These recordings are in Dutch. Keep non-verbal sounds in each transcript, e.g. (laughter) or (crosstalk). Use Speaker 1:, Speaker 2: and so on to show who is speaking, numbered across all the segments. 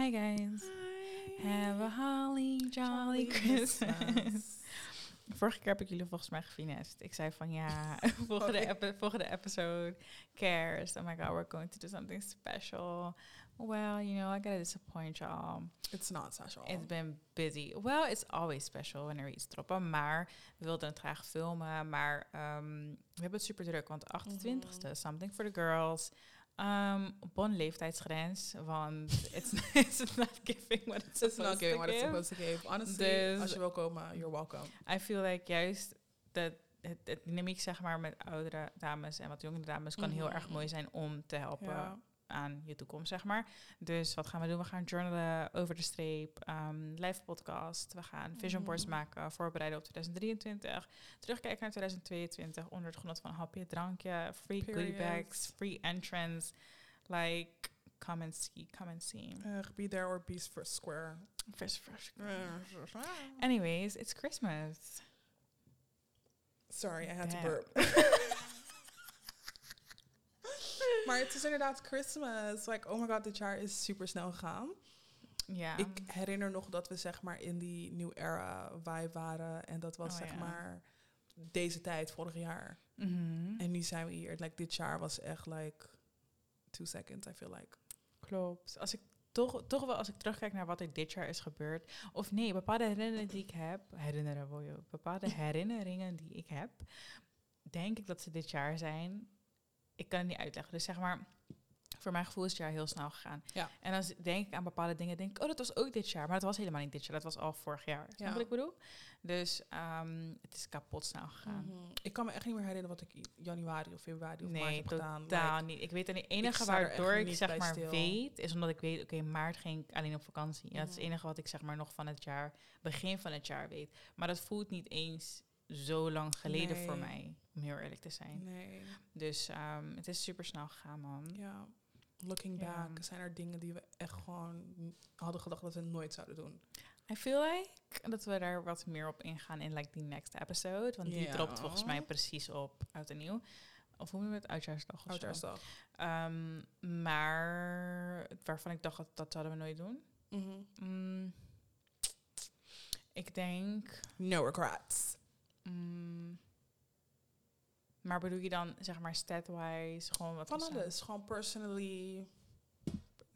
Speaker 1: Hi guys. Have a holly jolly Christmas. Vorige keer heb ik jullie volgens mij gefinest. Ik zei van ja, (laughs) (laughs) volgende, epi- volgende episode, cares. Oh my god, we're going to do something special. Well, you know, I gotta disappoint y'all.
Speaker 2: It's not special.
Speaker 1: It's been busy. Well, it's always special wanneer we iets droppen. Maar we wilden het graag filmen. Maar ehm, we hebben het super druk. Want de 28ste,
Speaker 2: Mhm.
Speaker 1: Something for the Girls. Um, bon leeftijdsgrens. Want (laughs) it's, it's not giving what it's
Speaker 2: It's
Speaker 1: supposed
Speaker 2: not giving
Speaker 1: to
Speaker 2: what it's
Speaker 1: give.
Speaker 2: supposed to give. Honestly,
Speaker 1: Dus-
Speaker 2: als je wil komen, you're welcome.
Speaker 1: I feel like juist dat het, het dynamiek zeg maar met oudere dames en wat jongere dames kan heel
Speaker 2: Mhm.
Speaker 1: erg mooi zijn om te helpen
Speaker 2: Ja.
Speaker 1: Aan je toekomst zeg maar. Dus wat gaan we doen? We gaan journalen over de streep, ehm, live podcast, we gaan vision boards
Speaker 2: Mhm.
Speaker 1: maken, voorbereiden op 2023, terugkijken naar 2022 onder het genot van hapje, drankje, free goodie bags, free entrance, like come and see, come and see.
Speaker 2: Uh, be there or be square.
Speaker 1: Fresh, fresh.
Speaker 2: Uh,
Speaker 1: Anyways, it's Christmas.
Speaker 2: Sorry, I had
Speaker 1: Damn.
Speaker 2: to burp. (laughs) maar het is inderdaad Christmas. Like, oh my god, dit jaar is super snel gegaan.
Speaker 1: Ja.
Speaker 2: Ik herinner nog dat we zeg maar in die new era vibe waren. En dat was
Speaker 1: Oh,
Speaker 2: zeg
Speaker 1: ja.
Speaker 2: maar deze tijd, vorig jaar.
Speaker 1: Mhm.
Speaker 2: En nu zijn we hier. Like, dit jaar was echt like two seconds, I feel like.
Speaker 1: Klopt. Als ik toch, toch wel als ik terugkijk naar wat er dit jaar is gebeurd. Of nee, bepaalde herinneringen die ik heb. Herinneren wil je. Bepaalde (laughs) herinneringen die ik heb. Denk ik dat ze dit jaar zijn. Ik kan het niet uitleggen. Dus zeg maar. Voor mijn gevoel is het jaar heel snel gegaan.
Speaker 2: Ja.
Speaker 1: En als denk ik aan bepaalde dingen, denk ik, oh, dat was ook dit jaar. Maar het was helemaal niet dit jaar. Dat was al vorig jaar. Snap
Speaker 2: Ja.
Speaker 1: wat ik bedoel? Dus ehm, het is kapot snel gegaan.
Speaker 2: Mhm. Ik kan me echt niet meer herinneren wat ik januari of februari of maart
Speaker 1: Nee,
Speaker 2: heb gedaan.
Speaker 1: totaal
Speaker 2: Like,
Speaker 1: niet. Ik weet het enige
Speaker 2: echt
Speaker 1: waardoor ik zeg maar
Speaker 2: stil.
Speaker 1: weet, is omdat ik weet, oké, maart ging ik alleen op vakantie. Ja, dat is het
Speaker 2: Mhm.
Speaker 1: enige wat ik zeg maar nog van het jaar, begin van het jaar weet. Maar dat voelt niet eens zo lang geleden voor mij, om heel eerlijk te zijn.
Speaker 2: nee.
Speaker 1: Dus ehm, het is super snel gegaan, man.
Speaker 2: Ja, looking
Speaker 1: Ja.
Speaker 2: back zijn er dingen die we echt gewoon hadden gedacht dat we nooit zouden doen.
Speaker 1: I feel like dat we daar wat meer op ingaan in like die next episode. Want die dropt volgens mij precies op Oud en Nieuw. Of hoe noemen we het? Oudjaarsdag of zo.
Speaker 2: Oudjaarsdag.
Speaker 1: Ehm, maar waarvan ik dacht dat dat zouden we nooit doen.
Speaker 2: Mhm.
Speaker 1: Mm, ik denk.
Speaker 2: No regrets.
Speaker 1: Mm, maar bedoel je dan, zeg maar, stat-wise, gewoon wat
Speaker 2: Van alles. Gewoon personally...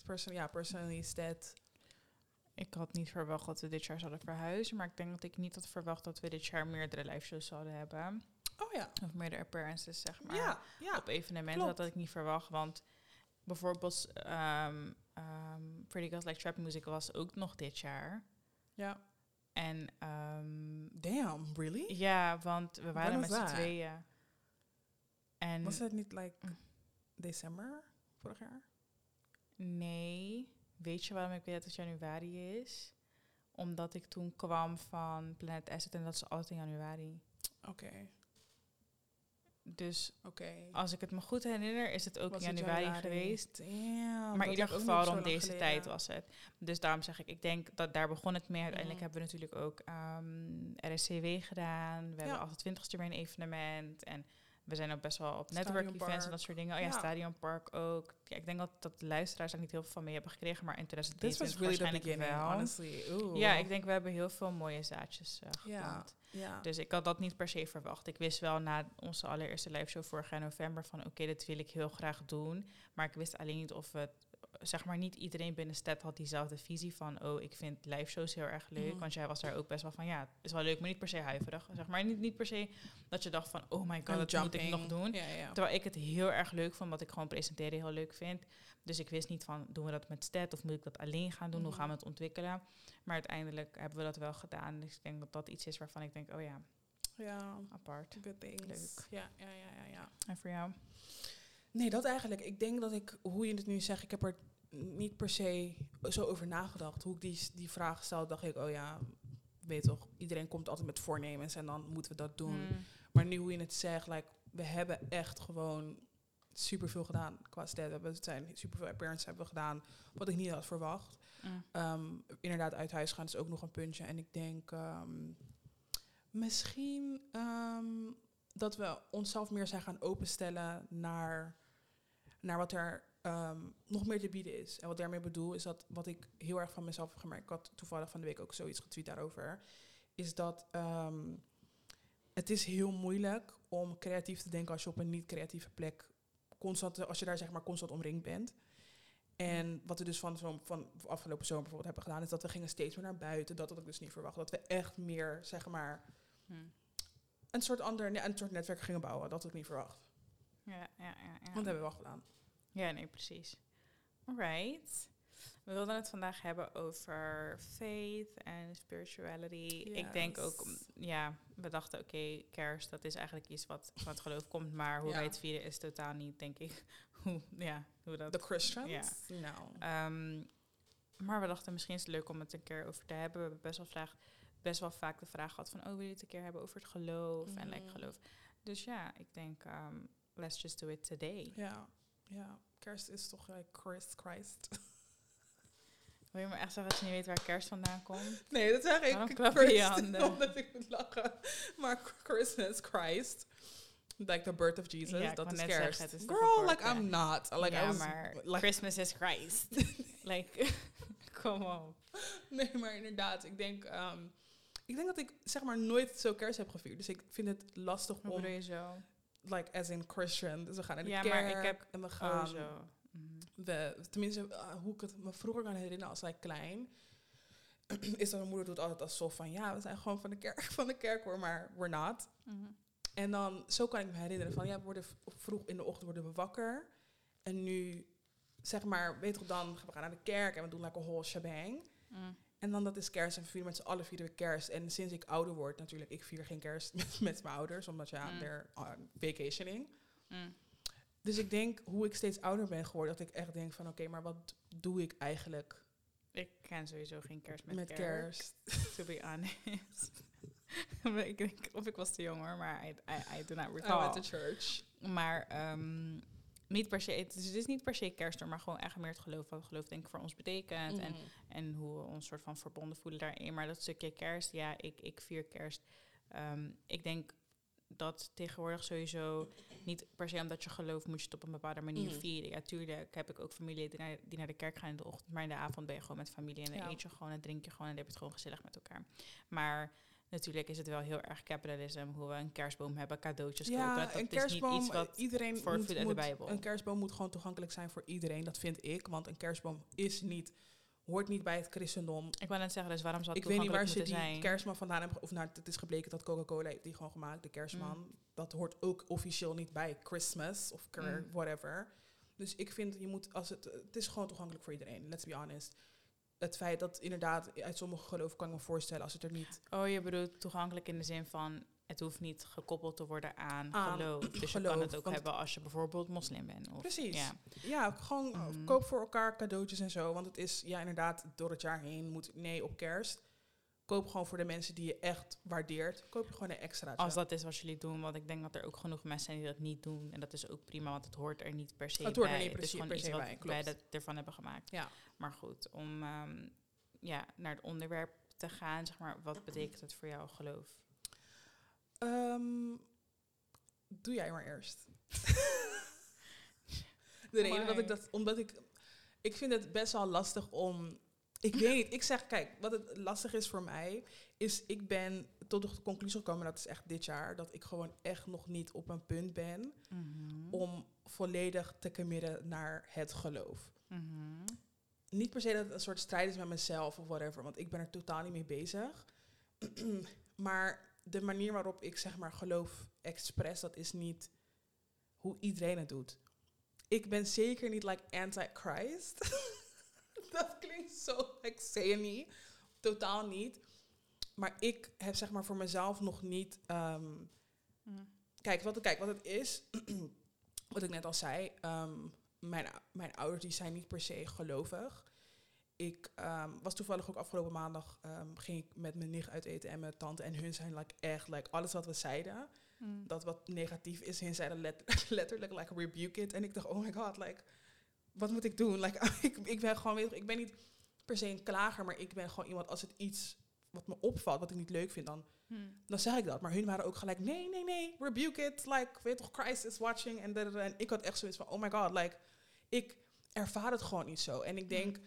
Speaker 2: Person, ja, personally stat.
Speaker 1: Ik had niet verwacht dat we dit jaar zouden verhuizen, maar ik denk dat ik niet had verwacht dat we dit jaar meerdere live shows zouden hebben.
Speaker 2: Oh ja.
Speaker 1: Of meerdere appearances, zeg maar.
Speaker 2: ja, ja.
Speaker 1: Op evenementen,
Speaker 2: klopt.
Speaker 1: dat had ik niet verwacht, want bijvoorbeeld ehm, ehm, Pretty Girls Like Trap Music was ook nog dit jaar.
Speaker 2: Ja.
Speaker 1: En ehm,
Speaker 2: Damn, really?
Speaker 1: ja, want we waren met z'n tweeën. En
Speaker 2: Was het niet like
Speaker 1: Mm.
Speaker 2: december vorig jaar?
Speaker 1: Nee. Weet je waarom ik weet dat het januari is? Omdat ik toen kwam van Planet Asset en dat is altijd in januari.
Speaker 2: Oké,
Speaker 1: Dus als ik het me goed herinner, is het ook
Speaker 2: Was
Speaker 1: in januari, geweest.
Speaker 2: Damn.
Speaker 1: maar in ieder geval rond deze
Speaker 2: geleden.
Speaker 1: tijd was het. Dus daarom zeg ik, ik denk dat daar begon het mee. Uiteindelijk hebben we natuurlijk ook ehm RSCW gedaan. We
Speaker 2: Ja.
Speaker 1: hebben het twintigste weer een evenement. En we zijn ook best wel op network events en dat soort dingen. Oh ja,
Speaker 2: Ja.
Speaker 1: Stadionpark ook. Ja, ik denk dat, dat de luisteraars daar niet heel veel van mee hebben gekregen. Maar in
Speaker 2: This was
Speaker 1: 2023
Speaker 2: really
Speaker 1: waarschijnlijk wel.
Speaker 2: honestly. Oeh.
Speaker 1: Ja, ik denk we hebben heel veel mooie zaadjes uh,
Speaker 2: Ja,
Speaker 1: geplant.
Speaker 2: ja.
Speaker 1: Dus ik had dat niet per se verwacht. Ik wist wel na onze allereerste live show vorig jaar november van oké, dit wil ik heel graag doen. Maar ik wist alleen niet of het, zeg maar niet iedereen binnen Stad had diezelfde visie van oh, ik vind live shows heel erg leuk.
Speaker 2: Mhm.
Speaker 1: Want jij was daar ook best wel van ja, het is wel leuk, maar niet per se huiverig. Zeg maar niet, niet per se dat je dacht van oh my god, dat moet ik nog doen.
Speaker 2: Ja, ja.
Speaker 1: Terwijl ik het heel erg leuk vond, omdat ik gewoon presenteren heel leuk vind. Dus ik wist niet van, doen we dat met Stat of moet ik dat alleen gaan doen? Hoe
Speaker 2: Mhm.
Speaker 1: gaan we het ontwikkelen? Maar uiteindelijk hebben we dat wel gedaan. Dus ik denk dat dat iets is waarvan ik denk, oh ja,
Speaker 2: Ja,
Speaker 1: apart.
Speaker 2: good things.
Speaker 1: Leuk.
Speaker 2: Ja, ja, ja, ja, ja.
Speaker 1: En voor jou?
Speaker 2: Nee, dat eigenlijk. Ik denk dat ik, hoe je het nu zegt, ik heb er niet per se zo over nagedacht. Hoe ik die, die vraag stelde, dacht ik, oh ja, weet toch, iedereen komt altijd met voornemens en dan moeten we dat doen.
Speaker 1: Mm.
Speaker 2: Maar nu hoe je het zegt, like, we hebben echt gewoon superveel gedaan qua stat. We hebben, zijn superveel appearances hebben we gedaan, wat ik niet had verwacht.
Speaker 1: Mm.
Speaker 2: Ehm, inderdaad, uit huis gaan is ook nog een puntje. En ik denk ehm, misschien ehm, dat we onszelf meer zijn gaan openstellen naar, naar wat er ehm, nog meer te bieden is. En wat daarmee bedoel is dat wat ik heel erg van mezelf heb gemerkt, ik had toevallig van de week ook zoiets getweet daarover, is dat ehm, het is heel moeilijk om creatief te denken als je op een niet creatieve plek constant, als je daar zeg maar constant omringd bent. En wat we dus van, zo, van afgelopen zomer bijvoorbeeld hebben gedaan, is dat we gingen steeds meer naar buiten. Dat had ik dus niet verwacht. Dat we echt meer, zeg maar,
Speaker 1: Hm.
Speaker 2: een soort ander, een soort netwerk gingen bouwen. Dat had ik niet verwacht.
Speaker 1: Ja, ja, ja. ja.
Speaker 2: Want dat hebben we wel gedaan.
Speaker 1: Ja, nee, precies. Alright. We wilden het vandaag hebben over faith en spirituality. Ik denk ook, ja, we dachten oké, kerst, dat is eigenlijk iets wat van het geloof komt. Maar hoe
Speaker 2: Ja.
Speaker 1: wij het vieren is totaal niet, denk ik, (laughs) hoe, ja, hoe dat...
Speaker 2: De Christians?
Speaker 1: Ja. Ehm, maar we dachten misschien is het leuk om het een keer over te hebben. We hebben best wel, vraag, best wel vaak de vraag gehad van... oh, wil je het een keer hebben over het geloof en like,
Speaker 2: Mhm.
Speaker 1: geloof. Dus ja, ik denk, ehm, let's just do it today.
Speaker 2: Ja, ja. Kerst is toch like Christ, Christ. (laughs)
Speaker 1: Wil je me echt zeggen dat je niet weet waar kerst vandaan komt?
Speaker 2: Nee, dat zeg ik.
Speaker 1: Waarom klap je je
Speaker 2: Christ,
Speaker 1: handen?
Speaker 2: Omdat ik moet lachen. Maar Christmas, Christ. Like the birth of Jesus,
Speaker 1: Ja, ik
Speaker 2: dat is kerst.
Speaker 1: zeggen, is
Speaker 2: Girl, like. I'm not. Like, I was,
Speaker 1: maar
Speaker 2: like,
Speaker 1: Christmas is Christ. (laughs) like, (laughs) kom op.
Speaker 2: Nee, maar inderdaad, ik denk, ehm, ik denk dat ik zeg maar nooit zo kerst heb gevierd. Dus ik vind het lastig
Speaker 1: Hoe
Speaker 2: om,
Speaker 1: je zo?
Speaker 2: Like as in Christian. Dus we gaan naar de
Speaker 1: Ja, maar
Speaker 2: kerk
Speaker 1: ik heb-
Speaker 2: en we
Speaker 1: Oh,
Speaker 2: gaan,
Speaker 1: zo. Mhm.
Speaker 2: we, tenminste, uh, hoe ik het me vroeger kan herinneren als ik klein, (clears throat) is dat mijn moeder doet altijd alsof van, ja, we zijn gewoon van de kerk, (laughs) van de kerk hoor, maar we're not.
Speaker 1: Mhm.
Speaker 2: En dan, zo kan ik me herinneren van, ja, we worden vroeg in de ochtend worden we wakker. En nu, zeg maar, weet je dan, we gaan naar de kerk en we doen like een whole shebang.
Speaker 1: Mm.
Speaker 2: En dan dat is kerst en we vieren met z'n allen vieren we kerst. En sinds ik ouder word, natuurlijk, ik vier geen kerst (laughs) met, met mijn ouders, omdat ja,
Speaker 1: Mm.
Speaker 2: they're on vacationing.
Speaker 1: Mm.
Speaker 2: Dus ik denk, hoe ik steeds ouder ben geworden, dat ik echt denk van, oké, maar wat doe ik eigenlijk
Speaker 1: Ik ken sowieso geen kerst met,
Speaker 2: kerst?
Speaker 1: to be honest. (laughs) Ik denk, of ik was te jong hoor, maar I, I, I do not recall.
Speaker 2: went to church.
Speaker 1: Maar ehm, niet per se, het is, het is niet per se kerst, maar gewoon echt meer het geloof, wat geloof denk ik voor ons betekent. En,
Speaker 2: Mhm.
Speaker 1: en hoe we ons soort van verbonden voelen daarin. Maar dat stukje kerst, ja, ik, ik vier kerst. Ehm, ik denk dat tegenwoordig sowieso niet per se omdat je gelooft moet je het op een bepaalde manier
Speaker 2: Mhm.
Speaker 1: vieren. Ja, tuurlijk heb ik ook familie die naar, die naar de kerk gaan in de ochtend, maar in de avond ben je gewoon met familie en dan
Speaker 2: Ja.
Speaker 1: eet je gewoon en drink je gewoon en dan heb je het gewoon gezellig met elkaar. Maar natuurlijk is het wel heel erg capitalism, hoe we een kerstboom hebben, cadeautjes kopen.
Speaker 2: Ja,
Speaker 1: Dat
Speaker 2: een
Speaker 1: is
Speaker 2: kerstboom,
Speaker 1: niet iets wat
Speaker 2: iedereen
Speaker 1: voor
Speaker 2: moet,
Speaker 1: de Bijbel.
Speaker 2: Een kerstboom moet gewoon toegankelijk zijn voor iedereen, dat vind ik. Want een kerstboom is niet, hoort niet bij het christendom.
Speaker 1: Ik wou net zeggen, dus waarom zou het
Speaker 2: Ik weet niet waar ze die
Speaker 1: zijn?
Speaker 2: kerstman vandaan hebben. Of nou, het is gebleken dat Coca-Cola heeft die gewoon gemaakt, de kerstman.
Speaker 1: Mm.
Speaker 2: Dat hoort ook officieel niet bij Christmas of ker-
Speaker 1: Mm.
Speaker 2: whatever. Dus ik vind, je moet, als het, het is gewoon toegankelijk voor iedereen, let's be honest. Het feit dat inderdaad, uit sommige geloven kan ik me voorstellen, als het er niet
Speaker 1: Oh, je bedoelt toegankelijk in de zin van het hoeft niet gekoppeld te worden aan,
Speaker 2: Aan
Speaker 1: geloof. Dus je kan het ook hebben als je bijvoorbeeld moslim bent. Of,
Speaker 2: Precies.
Speaker 1: Ja.
Speaker 2: Ja, gewoon
Speaker 1: Mhm.
Speaker 2: koop voor elkaar cadeautjes en zo. Want het is, ja, inderdaad, door het jaar heen moet, nee, op kerst. Koop gewoon voor de mensen die je echt waardeert. Koop je gewoon een extra.
Speaker 1: Als dat is wat jullie doen, want ik denk dat er ook genoeg mensen zijn die dat niet doen. En dat is ook prima, want het hoort er niet per se
Speaker 2: Het hoort er
Speaker 1: bij.
Speaker 2: niet
Speaker 1: het is
Speaker 2: precies-
Speaker 1: gewoon
Speaker 2: per se
Speaker 1: wat
Speaker 2: bij,
Speaker 1: wij dat ervan hebben gemaakt.
Speaker 2: Ja.
Speaker 1: Maar goed, om ehm, ja, naar het onderwerp te gaan, zeg maar, wat betekent het voor jou geloof?
Speaker 2: Ehm, doe jij maar eerst. (laughs) de reden dat ik dat, omdat ik, ik vind het best wel lastig om, ik weet niet, ik zeg, kijk, wat het lastig is voor mij, is ik ben tot de conclusie gekomen, dat is echt dit jaar, dat ik gewoon echt nog niet op een punt ben
Speaker 1: Mhm.
Speaker 2: om volledig te committen naar het geloof.
Speaker 1: Mhm.
Speaker 2: Niet per se dat het een soort strijd is met mezelf of whatever, want ik ben er totaal niet mee bezig. (clears throat) maar de manier waarop ik zeg maar geloof expres, dat is niet hoe iedereen het doet. Ik ben zeker niet like anti-Christ. (laughs) dat klinkt zo saying Totaal niet. Maar ik heb zeg maar voor mezelf nog niet ehm,
Speaker 1: Mhm.
Speaker 2: Kijk, wat, kijk, wat het is, (clears throat) wat ik net al zei, ehm, mijn, mijn ouders die zijn niet per se gelovig. Ik ehm, was toevallig ook afgelopen maandag, ging ik met mijn nicht uit eten en mijn tante. En hun zijn like, echt, like, alles wat we zeiden,
Speaker 1: Mhm.
Speaker 2: dat wat negatief is, hun zeiden let- (laughs) letterlijk, like, rebuke it. En ik dacht, oh my god, like, wat moet ik doen? Like, (laughs) ik, ik ben gewoon, ik ben niet per se een klager, maar ik ben gewoon iemand, als het iets wat me opvalt, wat ik niet leuk vind, dan
Speaker 1: Mhm.
Speaker 2: dan zeg ik dat. Maar hun waren ook gelijk, nee, nee, nee, rebuke it. Like, weet toch, Christ is watching. En, ik had echt zoiets van, oh my god, like, ik ervaar het gewoon niet zo. En ik denk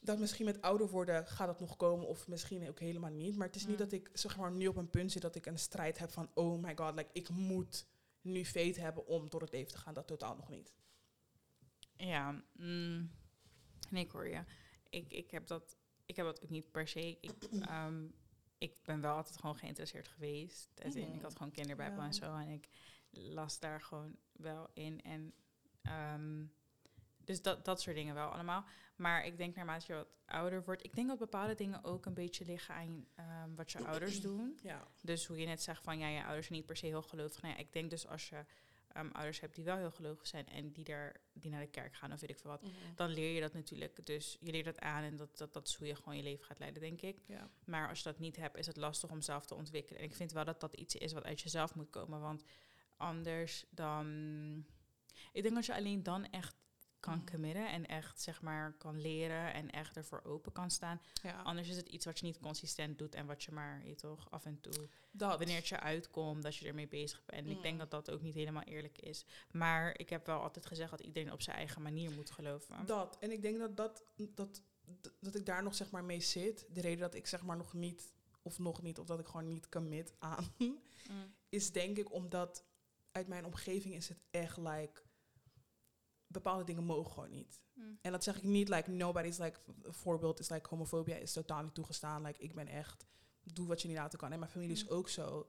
Speaker 2: dat misschien met ouder worden gaat dat nog komen of misschien ook helemaal niet. Maar het is niet
Speaker 1: Mm.
Speaker 2: dat ik zeg maar nu op een punt zit dat ik een strijd heb van oh my god, like, ik moet nu feit hebben om door het leven te gaan. Dat totaal nog niet.
Speaker 1: Ja, mm, nee, ik hoor je. Ik, ik, heb dat, ik heb dat ook niet per se. Ik, ehm, ik ben wel altijd gewoon geïnteresseerd geweest. In,
Speaker 2: Mhm.
Speaker 1: Ik had gewoon kinderbijbel
Speaker 2: Ja.
Speaker 1: en zo. En ik las daar gewoon wel in. En, ehm, dus dat, dat soort dingen wel allemaal. Maar ik denk naarmate je wat ouder wordt... Ik denk dat bepaalde dingen ook een beetje liggen aan ehm, wat je ouders doen.
Speaker 2: Ja.
Speaker 1: Dus hoe je net zegt van ja, je ouders zijn niet per se heel gelovig. Nou ja, ik denk dus als je ehm, ouders hebt die wel heel gelovig zijn en die, daar, die naar de kerk gaan of weet ik veel wat, dan leer je dat natuurlijk. Dus je leert dat aan en dat, dat, dat is hoe je gewoon je leven gaat leiden, denk ik.
Speaker 2: Ja.
Speaker 1: Maar als je dat niet hebt, is het lastig om zelf te ontwikkelen. En ik vind wel dat dat iets is wat uit jezelf moet komen. Want anders dan. Ik denk dat je alleen dan echt kan
Speaker 2: Mhm.
Speaker 1: committen en echt zeg maar kan leren en echt ervoor open kan staan.
Speaker 2: ja.
Speaker 1: Anders is het iets wat je niet consistent doet en wat je maar je toch af en toe
Speaker 2: Dat.
Speaker 1: wanneer het je uitkomt, dat je ermee bezig bent. En ik denk dat dat ook niet helemaal eerlijk is. Maar ik heb wel altijd gezegd dat iedereen op zijn eigen manier moet geloven.
Speaker 2: Dat. En ik denk dat, dat, dat, dat ik daar nog zeg maar mee zit. De reden dat ik zeg maar nog niet, of nog niet, of dat ik gewoon niet commit aan,
Speaker 1: Mm.
Speaker 2: is denk ik omdat uit mijn omgeving is het echt like, bepaalde dingen mogen gewoon niet.
Speaker 1: Mm.
Speaker 2: En dat zeg ik niet, like, nobody's like, een voorbeeld is like, homofobia is totaal niet toegestaan. Like, ik ben echt, doe wat je niet laten kan. En mijn familie is
Speaker 1: Mm.
Speaker 2: ook zo.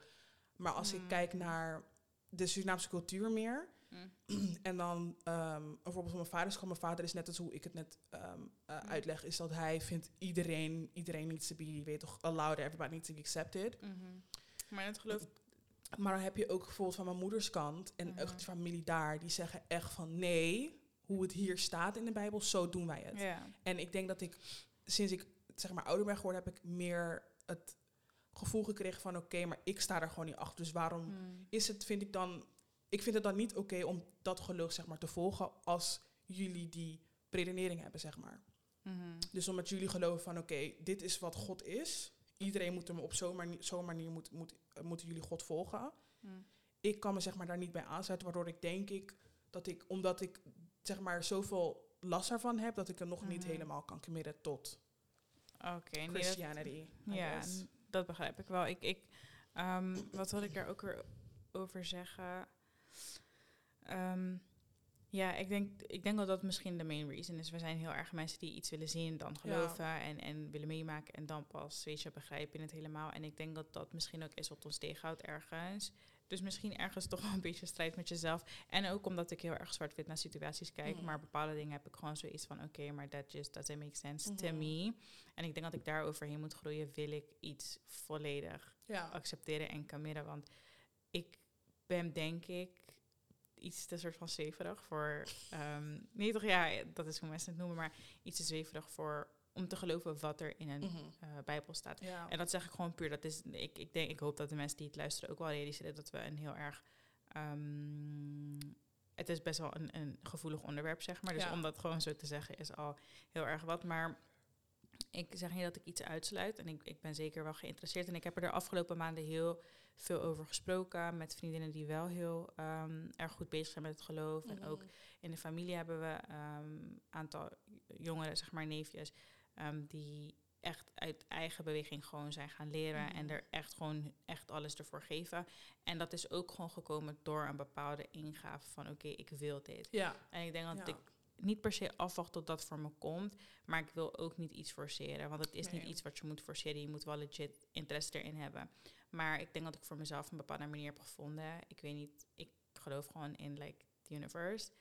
Speaker 2: Maar als ik
Speaker 1: Mm.
Speaker 2: kijk naar de Surinaamse cultuur meer,
Speaker 1: Mm. (clears throat)
Speaker 2: en dan ehm, een voorbeeld van mijn vader is gewoon, mijn vader is net als hoe ik het net eh, uitleg, is dat hij vindt iedereen, iedereen needs to be, weet toch, allowed, everybody needs to be accepted.
Speaker 1: Mhm. Maar het geloof
Speaker 2: Maar dan heb je ook bijvoorbeeld van mijn moeders kant en
Speaker 1: Mhm.
Speaker 2: ook de familie daar, die zeggen echt van nee, hoe het hier staat in de Bijbel, zo doen wij het.
Speaker 1: Ja.
Speaker 2: En ik denk dat ik, sinds ik zeg maar ouder ben geworden, heb ik meer het gevoel gekregen van oké, maar ik sta er gewoon niet achter. Dus waarom
Speaker 1: Mm.
Speaker 2: is het, vind ik dan, ik vind het dan niet oké om dat geloof zeg maar te volgen als jullie die redenering hebben, zeg maar.
Speaker 1: Mhm.
Speaker 2: Dus omdat jullie geloven van oké, dit is wat God is. Iedereen moet hem op zo'n manier, zo'n manier moet, moet, moeten jullie God volgen.
Speaker 1: Mm.
Speaker 2: Ik kan me zeg maar daar niet bij aansluiten, waardoor ik denk ik dat ik, omdat ik zeg maar zoveel last ervan heb, dat ik er nog niet
Speaker 1: Mhm.
Speaker 2: helemaal kan committen tot
Speaker 1: Oké, nee, dat,
Speaker 2: Christianity. I
Speaker 1: ja, dat begrijp ik wel. Ik, ik, ehm, wat wil ik daar ook weer over zeggen? Ehm, ja, ik denk, ik denk dat dat misschien de main reason is. We zijn heel erg mensen die iets willen zien, dan geloven en, en willen meemaken en dan pas, weet je, begrijpen in het helemaal. En ik denk dat dat misschien ook is wat ons tegenhoudt ergens. Dus misschien ergens (laughs) toch wel een beetje strijd met jezelf. En ook omdat ik heel erg zwart-wit naar situaties kijk.
Speaker 2: Mhm.
Speaker 1: Maar bepaalde dingen heb ik gewoon zoiets van... oké, maar that just doesn't make sense to
Speaker 2: Mhm.
Speaker 1: me. En ik denk dat ik daar overheen moet groeien... wil ik iets volledig
Speaker 2: Ja.
Speaker 1: accepteren en committen. Want ik ben denk ik iets te soort van zweverig voor... ehm, nee toch, ja, dat is hoe mensen het noemen... maar iets te zweverig voor... om te geloven wat er in een
Speaker 2: Mhm.
Speaker 1: eh, Bijbel staat.
Speaker 2: Ja.
Speaker 1: En dat zeg ik gewoon puur. Dat is, ik, ik, denk, ik hoop dat de mensen die het luisteren ook wel realiseren dat we een heel erg. ehm, het is best wel een, een gevoelig onderwerp, zeg maar. Dus
Speaker 2: Ja.
Speaker 1: om dat gewoon zo te zeggen is al heel erg wat. Maar ik zeg niet dat ik iets uitsluit. En ik, ik ben zeker wel geïnteresseerd. En ik heb er de afgelopen maanden heel veel over gesproken. Met vriendinnen die wel heel ehm, erg goed bezig zijn met het geloof. En ook in de familie hebben we een aantal jongeren, zeg maar neefjes, ehm, die echt uit eigen beweging gewoon zijn gaan leren
Speaker 2: Mhm.
Speaker 1: en er echt gewoon echt alles ervoor geven. En dat is ook gewoon gekomen door een bepaalde ingave van oké, ik wil dit.
Speaker 2: Ja.
Speaker 1: En ik denk dat
Speaker 2: Ja.
Speaker 1: ik niet per se afwacht tot dat voor me komt, maar ik wil ook niet iets forceren, want het is niet iets wat je moet forceren. Je moet wel legit interesse erin hebben. Maar ik denk dat ik voor mezelf een bepaalde manier heb gevonden. Ik weet niet, ik geloof gewoon in like the universe.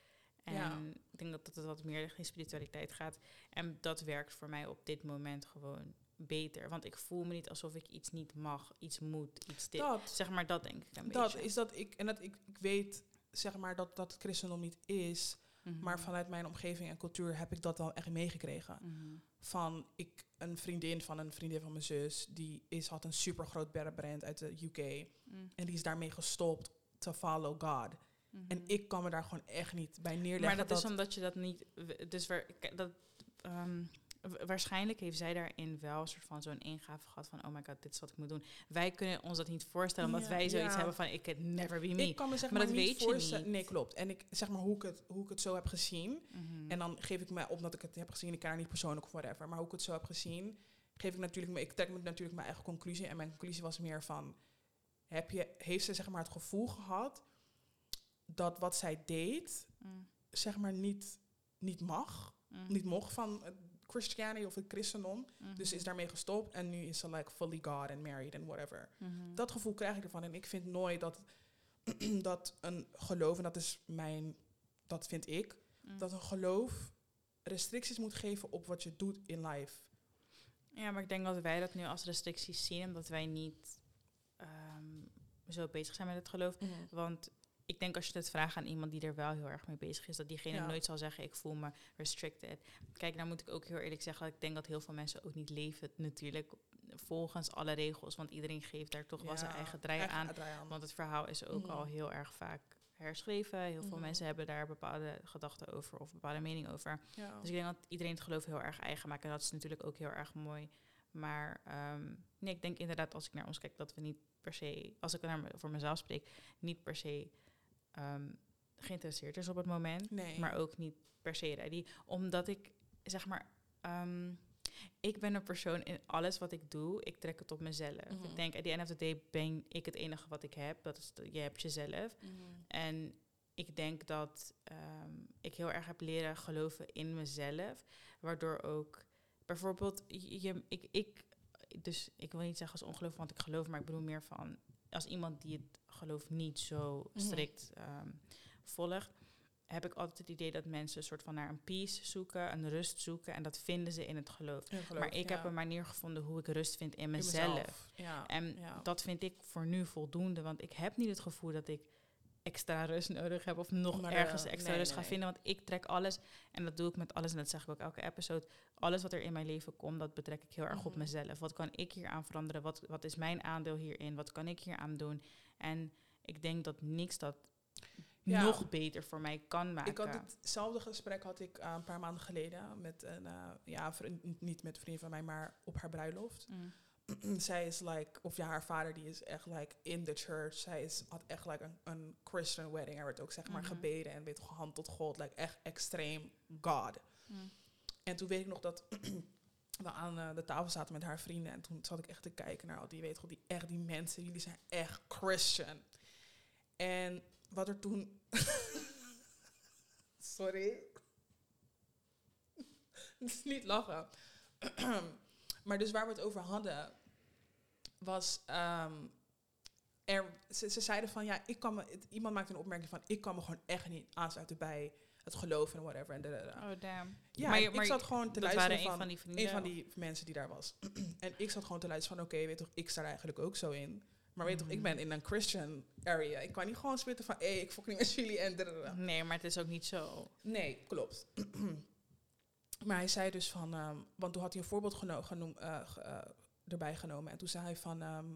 Speaker 1: En
Speaker 2: Ja.
Speaker 1: ik denk dat het wat meer richting spiritualiteit gaat. En dat werkt voor mij op dit moment gewoon beter. Want ik voel me niet alsof ik iets niet mag, iets moet, iets dit.
Speaker 2: Dat.
Speaker 1: Zeg maar, dat denk ik een
Speaker 2: Dat
Speaker 1: beetje.
Speaker 2: is dat ik, en dat ik, ik weet zeg maar dat, dat het christendom niet is,
Speaker 1: Mhm.
Speaker 2: maar vanuit mijn omgeving en cultuur heb ik dat dan echt meegekregen.
Speaker 1: Mhm.
Speaker 2: Van ik, een vriendin van een vriendin van mijn zus, die is, had een super groot brand uit de UK.
Speaker 1: Mhm.
Speaker 2: En die is daarmee gestopt to follow God. En
Speaker 1: Mhm.
Speaker 2: ik kan me daar gewoon echt niet bij neerleggen.
Speaker 1: Maar dat, is omdat je dat niet. Dus waar, dat, ehm, waarschijnlijk heeft zij daarin wel een soort van zo'n ingave gehad van, oh my god, dit is wat ik moet doen. Wij kunnen ons dat niet voorstellen, omdat
Speaker 2: Ja,
Speaker 1: wij zoiets
Speaker 2: ja.
Speaker 1: hebben van, ik can never be me.
Speaker 2: Ik kan me zeg
Speaker 1: Maar
Speaker 2: maar,
Speaker 1: dat
Speaker 2: niet
Speaker 1: weet je
Speaker 2: voorstellen.
Speaker 1: niet.
Speaker 2: Nee, klopt. En ik zeg maar hoe ik het, hoe ik het zo heb gezien.
Speaker 1: Mhm.
Speaker 2: En dan geef ik me, omdat ik het heb gezien, ik ken haar niet persoonlijk of whatever, maar hoe ik het zo heb gezien, geef ik natuurlijk, me- ik trek me natuurlijk mijn eigen conclusie. En mijn conclusie was meer van, heb je, heeft ze zeg maar het gevoel gehad dat wat zij deed,
Speaker 1: Mm,
Speaker 2: zeg maar niet, niet mag,
Speaker 1: mm,
Speaker 2: niet mocht van het Christianity of het christendom.
Speaker 1: mhm,
Speaker 2: Dus is daarmee gestopt en nu is ze like fully God and married and whatever.
Speaker 1: mhm.
Speaker 2: Dat gevoel krijg ik ervan. En ik vind nooit dat, (clears throat) dat een geloof, en dat is mijn, dat vind ik,
Speaker 1: Mm.
Speaker 2: dat een geloof restricties moet geven op wat je doet in life.
Speaker 1: Ja, maar ik denk dat wij dat nu als restricties zien, omdat wij niet ehm, zo bezig zijn met het geloof. Want ik denk als je het vraagt aan iemand die er wel heel erg mee bezig is, dat diegene
Speaker 2: Ja.
Speaker 1: nooit zal zeggen, ik voel me restricted. Kijk, nou moet ik ook heel eerlijk zeggen, ik denk dat heel veel mensen ook niet leven natuurlijk volgens alle regels. Want iedereen geeft daar toch wel zijn eigen draai
Speaker 2: eigen
Speaker 1: aan.
Speaker 2: draai aan.
Speaker 1: Want het verhaal is ook
Speaker 2: Mhm.
Speaker 1: al heel erg vaak herschreven. Heel veel
Speaker 2: Mhm.
Speaker 1: mensen hebben daar bepaalde gedachten over of bepaalde mening over.
Speaker 2: ja.
Speaker 1: Dus ik denk dat iedereen het geloof heel erg eigen maakt. En dat is natuurlijk ook heel erg mooi. Maar ehm, nee, ik denk inderdaad als ik naar ons kijk dat we niet per se, als ik naar me, voor mezelf spreek, niet per se ehm, geïnteresseerd is op het moment.
Speaker 2: nee.
Speaker 1: Maar ook niet per se ready. Omdat ik, zeg maar, ehm, ik ben een persoon in alles wat ik doe, ik trek het op mezelf.
Speaker 2: Mhm.
Speaker 1: Ik denk, at the end of the day ben ik het enige wat ik heb. Dat is, je hebt jezelf.
Speaker 2: Mhm.
Speaker 1: En ik denk dat ehm, ik heel erg heb leren geloven in mezelf. Waardoor ook bijvoorbeeld, je- ik, ik, dus ik wil niet zeggen als ongeloof, want ik geloof, maar ik bedoel meer van als iemand die het geloof niet zo strikt volgt, heb ik altijd het idee dat mensen een soort van naar een peace zoeken, een rust zoeken. En dat vinden ze in het geloof.
Speaker 2: In geloof,
Speaker 1: maar ik
Speaker 2: ja.
Speaker 1: heb een manier gevonden hoe ik rust vind in
Speaker 2: In
Speaker 1: mezelf.
Speaker 2: Ja.
Speaker 1: En
Speaker 2: ja.
Speaker 1: dat vind ik voor nu voldoende, want ik heb niet het gevoel dat ik extra rust nodig heb of nog
Speaker 2: Maar,
Speaker 1: ergens
Speaker 2: eh,
Speaker 1: extra
Speaker 2: nee,
Speaker 1: rust
Speaker 2: nee,
Speaker 1: ga vinden. Want ik trek alles, en dat doe ik met alles, en dat zeg ik ook elke episode. Alles wat er in mijn leven komt, dat betrek ik heel erg op
Speaker 2: Mhm.
Speaker 1: mezelf. Wat kan ik hier aan veranderen? Wat, wat is mijn aandeel hierin? Wat kan ik hier aan doen? En ik denk dat niks dat
Speaker 2: Ja.
Speaker 1: nog beter voor mij kan maken.
Speaker 2: Ik had hetzelfde gesprek had ik eh, een paar maanden geleden met een, eh, ja, vriend- niet met een vriend van mij, maar op haar bruiloft.
Speaker 1: Mm. (clears throat)
Speaker 2: zij is like, of ja, haar vader die is echt like in the church. Zij is, had echt like een, een Christian wedding. Er werd ook zeg maar
Speaker 1: Mhm.
Speaker 2: gebeden en weet toch, hand tot God. Like echt extreem God.
Speaker 1: Mm.
Speaker 2: En toen weet ik nog dat we aan eh, de tafel zaten met haar vrienden. En toen zat ik echt te kijken naar al die, weet die, echt die mensen. Jullie zijn echt Christian. En wat er toen... (laughs) Sorry. (laughs) Niet lachen. (clears throat) maar dus waar we het over hadden, was... ehm, er, ze, ze zeiden van, ja, ik kan me... iemand maakte een opmerking van, ik kan me gewoon echt niet aansluiten bij het geloof en whatever. En.
Speaker 1: Oh, damn.
Speaker 2: Ja,
Speaker 1: Maar
Speaker 2: ik zat gewoon te luisteren
Speaker 1: waren een
Speaker 2: van,
Speaker 1: van die
Speaker 2: een van die mensen die daar was. (clears throat) en ik zat gewoon te luisteren van, oké, weet toch, ik sta er eigenlijk ook zo in. Maar weet toch, ik
Speaker 1: Mhm.
Speaker 2: ben in een Christian area. Ik kan niet gewoon spitten van, hé, hey, ik fok niet met jullie en.
Speaker 1: Nee, maar het is ook niet zo.
Speaker 2: Nee, klopt. (clears throat) maar hij zei dus van, ehm, want toen had hij een voorbeeld geno genoem, eh, eh, erbij genomen. En toen zei hij van, ehm,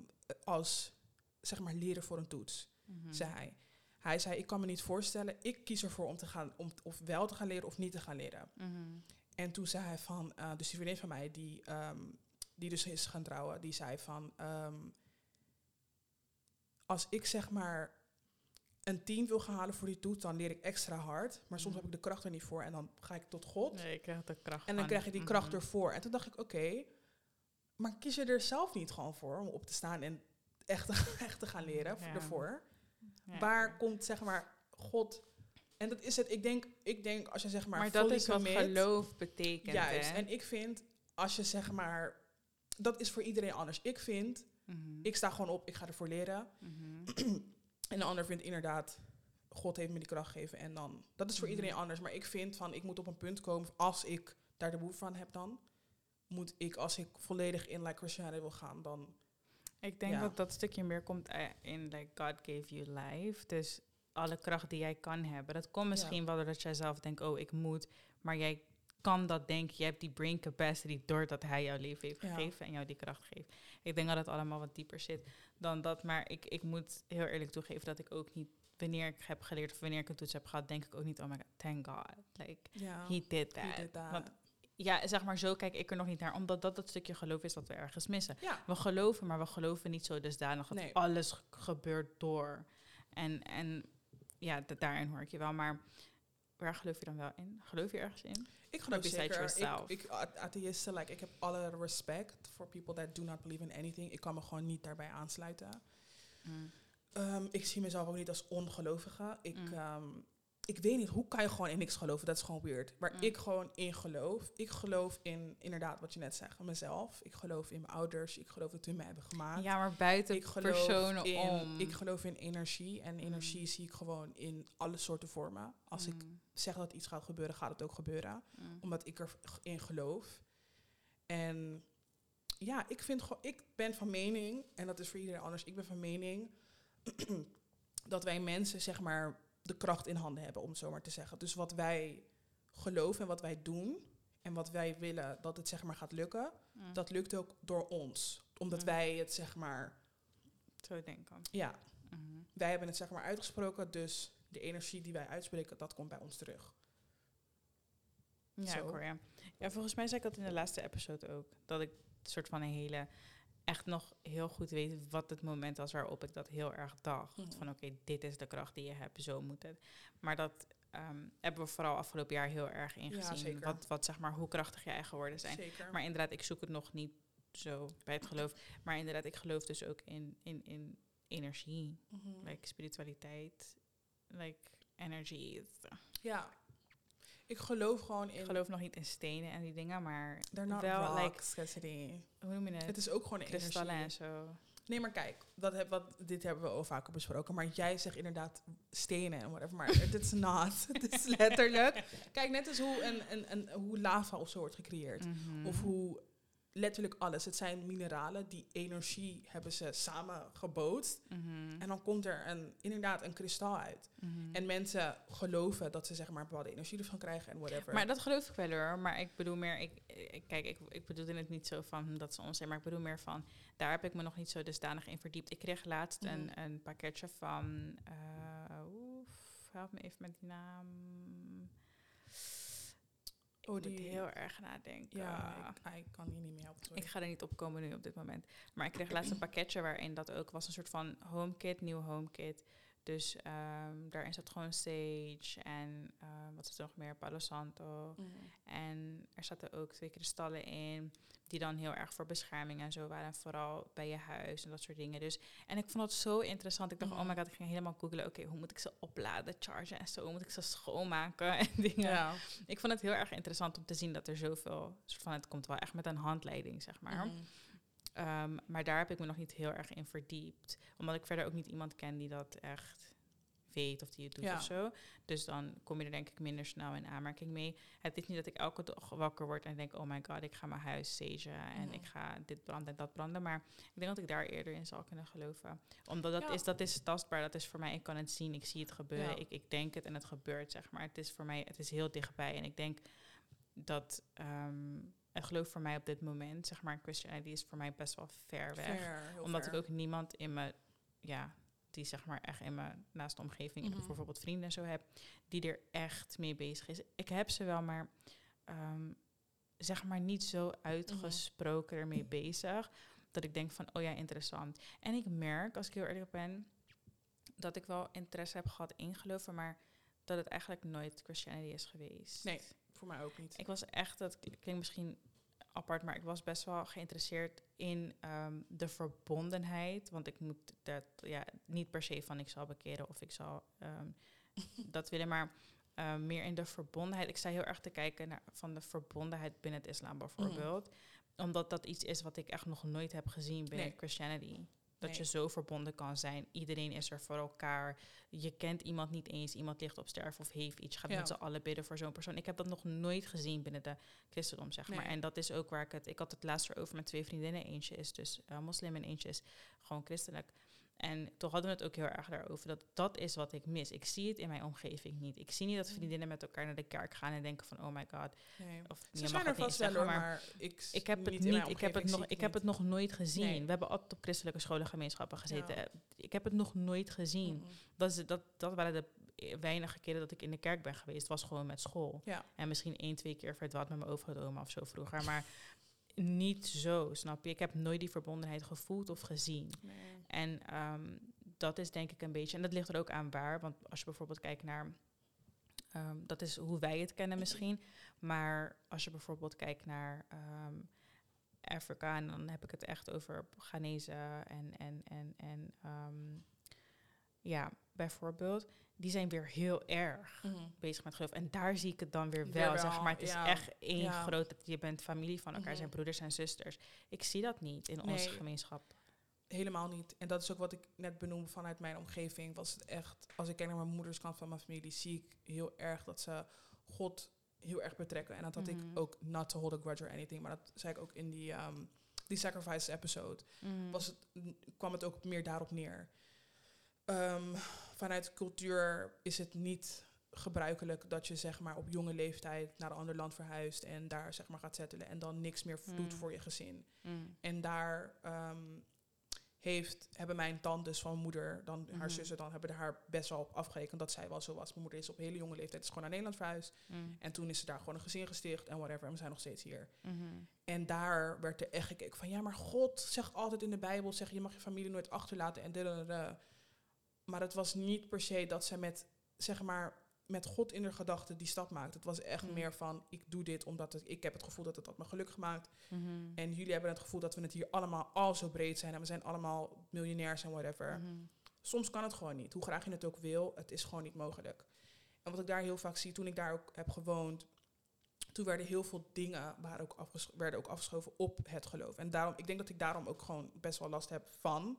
Speaker 2: als, zeg maar, leren voor een toets,
Speaker 1: Mhm.
Speaker 2: zei hij. Hij zei, ik kan me niet voorstellen, ik kies ervoor om te gaan, om of wel te gaan leren of niet te gaan leren.
Speaker 1: Mhm.
Speaker 2: En toen zei hij van, eh, dus die vriendin van mij, die, ehm, die dus is gaan trouwen, die zei van, ehm, als ik zeg maar een team wil gaan halen voor die toets, dan leer ik extra hard. Maar soms
Speaker 1: Mhm.
Speaker 2: heb ik de kracht er niet voor en dan ga ik tot God.
Speaker 1: Nee, ik krijg de kracht
Speaker 2: En dan krijg je die kracht
Speaker 1: Mhm.
Speaker 2: ervoor. En toen dacht ik, oké, maar kies je er zelf niet gewoon voor om op te staan en echt, (laughs) echt te gaan leren
Speaker 1: Ja.
Speaker 2: ervoor?
Speaker 1: Ja.
Speaker 2: Waar komt zeg maar God? En dat is het. Ik denk, ik denk als je zeg maar.
Speaker 1: Maar, dat is wat
Speaker 2: commit-
Speaker 1: geloof betekent.
Speaker 2: Juist.
Speaker 1: hè?
Speaker 2: En ik vind, als je zeg maar, dat is voor iedereen anders. Ik vind,
Speaker 1: Mhm.
Speaker 2: ik sta gewoon op, ik ga ervoor leren.
Speaker 1: Mhm. (clears throat)
Speaker 2: En de ander vindt inderdaad, God heeft me die kracht gegeven. En dan, dat is voor
Speaker 1: Mhm.
Speaker 2: iedereen anders. Maar ik vind van, ik moet op een punt komen, als ik daar de behoefte van heb dan, moet ik, als ik volledig in like Christianity wil gaan, dan...
Speaker 1: Ik denk
Speaker 2: Ja.
Speaker 1: dat dat stukje meer komt eh, in like God gave you life. Dus alle kracht die jij kan hebben. Dat komt misschien wel doordat jij zelf denkt, oh ik moet. Maar jij kan dat denken. Je hebt die brain capacity doordat hij jouw leven heeft
Speaker 2: Ja.
Speaker 1: gegeven en jou die kracht geeft. Ik denk dat het allemaal wat dieper zit dan dat. Maar ik, ik moet heel eerlijk toegeven dat ik ook niet, wanneer ik heb geleerd of wanneer ik een toets heb gehad, denk ik ook niet, oh my god, thank God. Like, he did that.
Speaker 2: he did that.
Speaker 1: Want ja, zeg maar, zo kijk ik er nog niet naar. Omdat dat het stukje geloof is dat we ergens missen.
Speaker 2: Ja.
Speaker 1: We geloven, maar we geloven niet zo dusdanig dat
Speaker 2: Nee.
Speaker 1: alles ge- gebeurt door. En, en ja, da- daarin hoor ik je wel. Maar waar geloof je dan wel in? Geloof je ergens in?
Speaker 2: Ik geloof zeker. Ik, ik, atheïsten, like, ik heb alle respect for people that do not believe in anything. Ik kan me gewoon niet daarbij aansluiten.
Speaker 1: Mm.
Speaker 2: Ehm, ik zie mezelf ook niet als ongelovige. Ik,
Speaker 1: Mm.
Speaker 2: ehm, ik weet niet, hoe kan je gewoon in niks geloven? Dat is gewoon weird. Waar
Speaker 1: Mm.
Speaker 2: ik gewoon in geloof. Ik geloof in, inderdaad, wat je net zegt, mezelf. Ik geloof in mijn ouders. Ik geloof dat hun mij hebben gemaakt.
Speaker 1: Ja, maar buiten
Speaker 2: ik
Speaker 1: personen
Speaker 2: in,
Speaker 1: om.
Speaker 2: Ik geloof in energie. En energie
Speaker 1: Mm.
Speaker 2: zie ik gewoon in alle soorten vormen. Als ik
Speaker 1: Mm,
Speaker 2: zeg dat iets gaat gebeuren, gaat het ook gebeuren omdat ik erin geloof. En ja, ik vind gewoon, ik ben van mening, en dat is voor iedereen anders, ik ben van mening (clears throat) dat wij mensen zeg maar de kracht in handen hebben, om het zo maar te zeggen. Dus wat wij geloven en wat wij doen en wat wij willen dat het zeg maar gaat lukken,
Speaker 1: Mm.
Speaker 2: dat lukt ook door ons. Omdat
Speaker 1: Mm.
Speaker 2: wij het zeg maar,
Speaker 1: Zo denken.
Speaker 2: ja,
Speaker 1: Mhm.
Speaker 2: wij hebben het zeg maar uitgesproken, dus de energie die wij uitspreken, dat komt bij ons terug.
Speaker 1: Ja, hoor je. Ja, volgens mij zei ik dat in de laatste episode ook. Dat ik een soort van een hele... Echt nog heel goed weet wat het moment was waarop ik dat heel erg dacht. Van oké, dit is de kracht die je hebt, zo moet het. Maar dat ehm, hebben we vooral afgelopen jaar heel erg ingezien. wat, wat zeg maar, hoe krachtig je eigen woorden zijn.
Speaker 2: Zeker.
Speaker 1: Maar inderdaad, ik zoek het nog niet zo bij het geloof. Maar inderdaad, ik geloof dus ook in, in, in energie.
Speaker 2: Mhm.
Speaker 1: Like spiritualiteit. Like energy.
Speaker 2: Ja. Ik geloof gewoon in...
Speaker 1: Ik geloof nog niet in stenen en die dingen, maar
Speaker 2: They're
Speaker 1: wel, like,
Speaker 2: Cassidy.
Speaker 1: hoe noem je het?
Speaker 2: Het is ook gewoon
Speaker 1: kristallen en zo.
Speaker 2: Nee, maar kijk, dat heb, wat, dit hebben we al vaker besproken. Maar jij zegt inderdaad stenen en whatever. Maar het is not. (laughs) Het is letterlijk. Kijk, net als hoe, een, een, een, hoe lava of zo wordt gecreëerd.
Speaker 1: Mhm.
Speaker 2: Of hoe letterlijk alles. Het zijn mineralen die energie hebben ze samen gebootst.
Speaker 1: Mhm.
Speaker 2: En dan komt er een, inderdaad een kristal uit.
Speaker 1: Mhm.
Speaker 2: En mensen geloven dat ze zeg maar bepaalde energie ervan krijgen en whatever.
Speaker 1: Maar dat geloof ik wel hoor. Maar ik bedoel meer, ik, ik- kijk, ik, ik bedoelde het niet zo van dat ze ons zijn, maar ik bedoel meer van, daar heb ik me nog niet zo dusdanig in verdiept. Ik kreeg laatst
Speaker 2: Mhm.
Speaker 1: een, een pakketje van, eh oef, help me even met die naam. Ik
Speaker 2: Oh, die-
Speaker 1: heel erg nadenken.
Speaker 2: ja, ik, ik kan hier niet meer helpen. sorry.
Speaker 1: Ik ga er niet op komen nu op dit moment. Maar ik kreeg laatst een pakketje waarin dat ook was een soort van HomeKit, nieuw HomeKit. Dus ehm, daarin zat gewoon sage en eh, wat is er nog meer? Palo Santo.
Speaker 2: Mhm.
Speaker 1: En er zaten ook twee kristallen in, die dan heel erg voor bescherming en zo waren. En vooral bij je huis en dat soort dingen. Dus, en ik vond dat zo interessant. Ik dacht,
Speaker 2: Mhm.
Speaker 1: oh my god, ik ging helemaal googlen. Oké, hoe moet ik ze opladen, chargen en zo? Hoe moet ik ze schoonmaken (laughs) en dingen.
Speaker 2: Ja.
Speaker 1: Ik vond het heel erg interessant om te zien dat er zoveel... Soort van, het komt wel echt met een handleiding, zeg maar.
Speaker 2: Mhm.
Speaker 1: Ehm, maar daar heb ik me nog niet heel erg in verdiept. Omdat ik verder ook niet iemand ken die dat echt weet of die het doet
Speaker 2: Ja.
Speaker 1: of zo. Dus dan kom je er denk ik minder snel in aanmerking mee. Het is niet dat ik elke dag wakker word en denk... oh my god, ik ga mijn huis sagen en ik ga dit branden en dat branden. Maar ik denk dat ik daar eerder in zal kunnen geloven. Omdat dat,
Speaker 2: Ja.
Speaker 1: is, dat is tastbaar, dat is voor mij... ik kan het zien, ik zie het gebeuren,
Speaker 2: Ja.
Speaker 1: ik, ik denk het en het gebeurt, zeg maar. Het is voor mij, het is heel dichtbij. En ik denk dat... ehm een geloof voor mij op dit moment, zeg maar, Christianity is voor mij best wel ver weg omdat ik ook niemand in me, ja, die zeg maar echt in mijn naaste omgeving,
Speaker 2: Mhm.
Speaker 1: bijvoorbeeld vrienden en zo heb, die er echt mee bezig is. Ik heb ze wel, maar ehm, zeg maar niet zo uitgesproken ermee bezig, dat ik denk van, oh ja, interessant. En ik merk, als ik heel eerlijk ben, dat ik wel interesse heb gehad in geloven, maar dat het eigenlijk nooit Christianity is geweest.
Speaker 2: Nee. Voor mij ook niet.
Speaker 1: Ik was echt, dat klinkt misschien apart, maar ik was best wel geïnteresseerd in ehm, de verbondenheid. Want ik moet dat, ja, niet per se van ik zal bekeren of ik zal ehm, (laughs) dat willen, maar ehm, meer in de verbondenheid. Ik sta heel erg te kijken naar van de verbondenheid binnen het islam bijvoorbeeld. Omdat dat iets is wat ik echt nog nooit heb gezien binnen
Speaker 2: Nee.
Speaker 1: Christianity. Dat
Speaker 2: Nee.
Speaker 1: je zo verbonden kan zijn. Iedereen is er voor elkaar. Je kent iemand niet eens. Iemand ligt op sterven of heeft iets. Je gaat
Speaker 2: Ja.
Speaker 1: met z'n allen bidden voor zo'n persoon. Ik heb dat nog nooit gezien binnen de christendom, zeg maar. En dat is ook waar ik het... Ik had het laatst erover met twee vriendinnen. Eentje is dus eh, moslim en eentje is gewoon christelijk. En toch hadden we het ook heel erg daarover. Dat dat is wat ik mis. Ik zie het in mijn omgeving niet. Ik zie niet dat
Speaker 2: Mm.
Speaker 1: vriendinnen met elkaar naar de kerk gaan en denken van... Oh my god.
Speaker 2: Nee.
Speaker 1: Of
Speaker 2: Ze zijn er vast wel
Speaker 1: maar
Speaker 2: maar ik,
Speaker 1: ik heb het niet, ik, heb het nog, ik heb het nog nooit gezien.
Speaker 2: Nee.
Speaker 1: We hebben altijd op christelijke scholengemeenschappen gezeten.
Speaker 2: Ja.
Speaker 1: Ik heb het nog nooit gezien. Dat, is, dat, dat waren de weinige keren dat ik in de kerk ben geweest, was gewoon met school.
Speaker 2: Ja.
Speaker 1: En misschien één, twee keer verdwaald met mijn overgrootoma of zo vroeger. Maar (laughs) niet zo, snap je? Ik heb nooit die verbondenheid gevoeld of gezien.
Speaker 2: Nee.
Speaker 1: En ehm, dat is denk ik een beetje, en dat ligt er ook aan waar. Want als je bijvoorbeeld kijkt naar, ehm, dat is hoe wij het kennen misschien. Maar als je bijvoorbeeld kijkt naar ehm, Afrika, en dan heb ik het echt over Ghanese en, en, en, en ja, bijvoorbeeld. Die zijn weer heel erg
Speaker 2: Mhm.
Speaker 1: bezig met geloof. En daar zie ik het dan weer wel,
Speaker 2: wel,
Speaker 1: zeg maar. Het is
Speaker 2: ja.
Speaker 1: echt één
Speaker 2: Ja.
Speaker 1: groot, je bent familie van elkaar,
Speaker 2: Mhm.
Speaker 1: zijn broeders en zusters. Ik zie dat niet in onze gemeenschap.
Speaker 2: Helemaal niet. En dat is ook wat ik net benoemde vanuit mijn omgeving. Was het echt, als ik kijk naar mijn moeders kant van mijn familie, zie ik heel erg dat ze God heel erg betrekken. En dat had
Speaker 1: Mhm.
Speaker 2: ik ook not to hold a grudge or anything. Maar dat zei ik ook in die, ehm die sacrifice episode.
Speaker 1: Mhm.
Speaker 2: Was het, kwam het ook meer daarop neer. Ehm, vanuit cultuur is het niet gebruikelijk dat je zeg maar op jonge leeftijd naar een ander land verhuist en daar zeg maar gaat settelen en dan niks meer doet
Speaker 1: Mm.
Speaker 2: voor je gezin.
Speaker 1: Mm.
Speaker 2: En daar ehm, heeft, hebben mijn tantes van mijn moeder, dan haar
Speaker 1: Mhm.
Speaker 2: zussen, dan hebben haar best wel op afgerekend dat zij wel zo was. Mijn moeder is op hele jonge leeftijd is gewoon naar Nederland verhuisd.
Speaker 1: Mm.
Speaker 2: En toen is ze daar gewoon een gezin gesticht en whatever. En we zijn nog steeds hier. En daar werd er echt gekeken van, ja, maar God zegt altijd in de Bijbel, zeg je mag je familie nooit achterlaten en dadadada. Maar het was niet per se dat ze met, zeg maar, met God in haar gedachten die stap maakt. Het was echt
Speaker 1: Mm.
Speaker 2: meer van, ik doe dit omdat het, ik heb het gevoel dat het dat me gelukkig maakt.
Speaker 1: Mhm.
Speaker 2: En jullie hebben het gevoel dat we het hier allemaal al zo breed zijn. En we zijn allemaal miljonairs en whatever.
Speaker 1: Mhm.
Speaker 2: Soms kan het gewoon niet. Hoe graag je het ook wil, het is gewoon niet mogelijk. En wat ik daar heel vaak zie, toen ik daar ook heb gewoond... toen werden heel veel dingen waren ook werden ook afgeschoven op het geloof. En daarom, ik denk dat ik daarom ook gewoon best wel last heb van.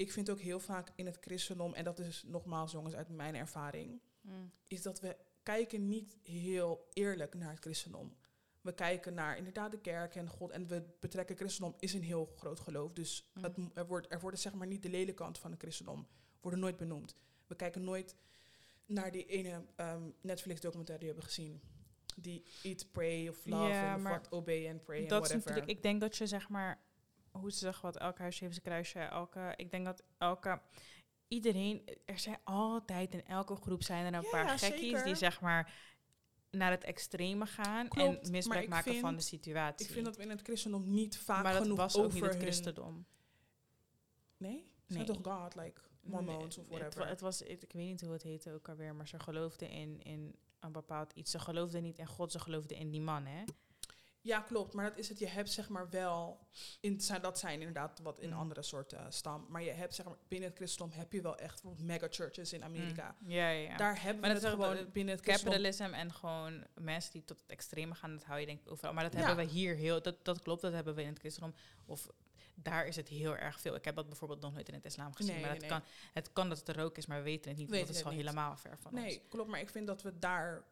Speaker 2: Ik vind ook heel vaak in het christendom... en dat is nogmaals jongens uit mijn ervaring...
Speaker 1: Mm.
Speaker 2: is dat we kijken niet heel eerlijk naar het christendom. We kijken naar inderdaad de kerk en God. En we betrekken christendom is een heel groot geloof. Dus
Speaker 1: Mm.
Speaker 2: het, er, wordt, er worden zeg maar niet de lelijke kant van het christendom. Worden nooit benoemd. We kijken nooit naar die ene ehm, Netflix documentaire die we hebben gezien. Die Eat, Pray of Love
Speaker 1: Ja,
Speaker 2: en
Speaker 1: maar
Speaker 2: what Obey and Pray en
Speaker 1: Dat is
Speaker 2: whatever.
Speaker 1: natuurlijk, ik denk dat je zeg maar, hoe ze zeggen wat, elk huisje heeft zijn kruisje, elke, ik denk dat elke, iedereen, er zijn altijd in elke groep zijn er een
Speaker 2: Ja,
Speaker 1: paar gekkies
Speaker 2: zeker.
Speaker 1: die zeg maar naar het extreme gaan
Speaker 2: Klopt,
Speaker 1: en misbruik
Speaker 2: ik
Speaker 1: maken van de situatie.
Speaker 2: Ik vind dat we in het christendom niet vaak
Speaker 1: maar
Speaker 2: genoeg
Speaker 1: was ook
Speaker 2: over
Speaker 1: niet het
Speaker 2: hun-
Speaker 1: christendom.
Speaker 2: Nee?
Speaker 1: Nee.
Speaker 2: toch God, like Mormons
Speaker 1: Nee,
Speaker 2: of whatever?
Speaker 1: het was, ik, ik weet niet hoe het heette ook alweer, maar ze geloofden in, in een bepaald iets. Ze geloofden niet in God, ze geloofden in die man, hè?
Speaker 2: Ja, klopt. Maar dat is het. Je hebt zeg maar wel. In, zijn- dat zijn inderdaad wat in
Speaker 1: Mm.
Speaker 2: andere soorten stam. Maar je hebt zeg maar binnen het christendom heb je wel echt bijvoorbeeld mega churches in Amerika.
Speaker 1: Mm. Ja, ja, ja.
Speaker 2: Daar hebben
Speaker 1: Maar
Speaker 2: we
Speaker 1: dat
Speaker 2: het
Speaker 1: is
Speaker 2: gewoon binnen het.
Speaker 1: Capitalism en gewoon mensen die tot het extreme gaan, dat hou je denk ik overal. Maar dat
Speaker 2: Ja.
Speaker 1: hebben we hier heel, dat, dat klopt, dat hebben we in het christendom. Of daar is het heel erg veel. Ik heb dat bijvoorbeeld nog nooit in het islam gezien.
Speaker 2: Nee,
Speaker 1: maar het,
Speaker 2: nee.
Speaker 1: Kan, het kan dat het er ook is, maar we weten het niet.
Speaker 2: Weten
Speaker 1: want dat is
Speaker 2: het
Speaker 1: gewoon
Speaker 2: niet.
Speaker 1: helemaal ver van ons.
Speaker 2: Nee, klopt. Maar ik vind dat we daar.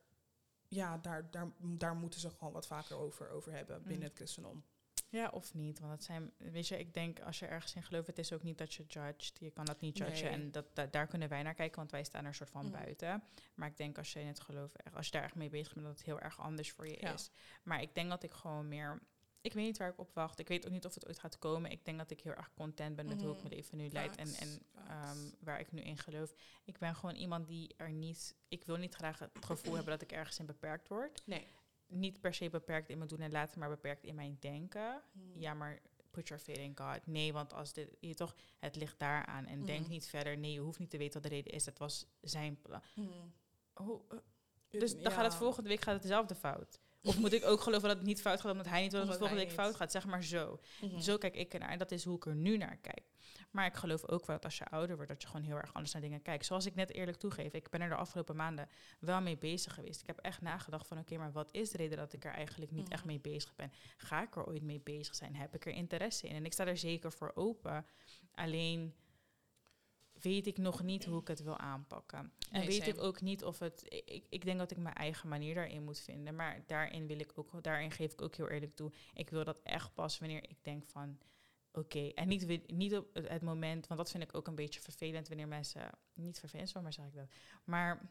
Speaker 2: Ja, daar, daar, daar moeten ze gewoon wat vaker over, over hebben binnen
Speaker 1: Mm.
Speaker 2: het christendom.
Speaker 1: Ja, of niet. Want het zijn, weet je, ik denk als je ergens in gelooft, het is ook niet dat je judged. Je kan dat niet judgen.
Speaker 2: Nee.
Speaker 1: En dat, da- daar kunnen wij naar kijken, want wij staan er soort van
Speaker 2: Mm.
Speaker 1: buiten. Maar ik denk als je in het geloof, als je daar echt mee bezig bent, dat het heel erg anders voor je
Speaker 2: Ja.
Speaker 1: is. Maar ik denk dat ik gewoon meer. Ik weet niet waar ik op wacht. Ik weet ook niet of het ooit gaat komen. Ik denk dat ik heel erg content ben met hoe ik
Speaker 2: Mhm.
Speaker 1: mijn leven nu leid en, en ehm, waar ik nu in geloof. Ik ben gewoon iemand die er niet. Ik wil niet graag het gevoel hebben dat ik ergens in beperkt word.
Speaker 2: Nee.
Speaker 1: Niet per se beperkt in mijn doen en laten, maar beperkt in mijn denken.
Speaker 2: Mm.
Speaker 1: Ja, maar put your faith in God. Nee, want als dit, je toch, het ligt daaraan. En denk
Speaker 2: Mhm.
Speaker 1: niet verder. Nee, je hoeft niet te weten wat de reden is. Het was zijn plan. Hoe, eh, dus dan gaat het volgende week gaat het dezelfde fout. Of moet ik ook geloven dat het niet fout gaat omdat hij niet wil dat het volgende week fout gaat? Zeg maar zo.
Speaker 2: Mhm.
Speaker 1: Zo kijk ik ernaar. En dat is hoe ik er nu naar kijk. Maar ik geloof ook wel dat als je ouder wordt, dat je gewoon heel erg anders naar dingen kijkt. Zoals ik net eerlijk toegeef, ik ben er de afgelopen maanden wel mee bezig geweest. Ik heb echt nagedacht van, oké, maar wat is de reden dat ik er eigenlijk niet echt
Speaker 2: Mhm.
Speaker 1: mee bezig ben? Ga ik er ooit mee bezig zijn? Heb ik er interesse in? En ik sta er zeker voor open. Alleen weet ik nog niet hoe ik het wil aanpakken. En
Speaker 2: Nee,
Speaker 1: weet ik ook niet of het... Ik, ik denk dat ik mijn eigen manier daarin moet vinden. Maar daarin, wil ik ook, daarin geef ik ook heel eerlijk toe. Ik wil dat echt pas wanneer ik denk van... Oké, en niet, niet op het, moment... Want dat vind ik ook een beetje vervelend wanneer mensen... Niet vervelend, maar zeg ik dat. Maar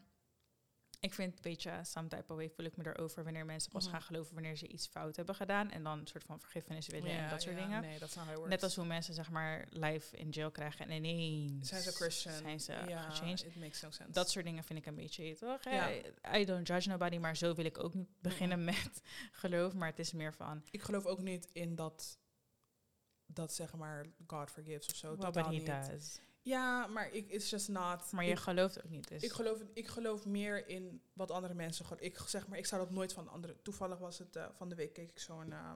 Speaker 1: ik vind, weet je, some type of way voel ik me erover wanneer mensen pas
Speaker 2: Mhm.
Speaker 1: gaan geloven wanneer ze iets fout hebben gedaan. En dan een soort van vergiffenis willen en
Speaker 2: Ja,
Speaker 1: dat soort
Speaker 2: ja,
Speaker 1: dingen.
Speaker 2: Nee, dat
Speaker 1: Net als hoe mensen zeg maar live in jail krijgen en ineens
Speaker 2: Zijn ze Christian?
Speaker 1: zijn ze
Speaker 2: ja,
Speaker 1: gechanged.
Speaker 2: it makes no sense.
Speaker 1: Dat soort dingen vind ik een beetje, toch?
Speaker 2: Ja.
Speaker 1: I, I don't judge nobody, maar zo wil ik ook niet beginnen met (laughs) geloof. Maar het is meer van,
Speaker 2: ik geloof ook niet in dat, dat zeg maar, God forgives of zo.
Speaker 1: well, but he
Speaker 2: niet.
Speaker 1: does.
Speaker 2: Ja, maar ik, it's just not.
Speaker 1: Maar je
Speaker 2: ik,
Speaker 1: gelooft ook niet, dus...
Speaker 2: ik, geloof, ik geloof meer in wat andere mensen geloven. Ik zeg maar, ik zou dat nooit van anderen. Toevallig was het eh, van de week keek ik zo'n uh,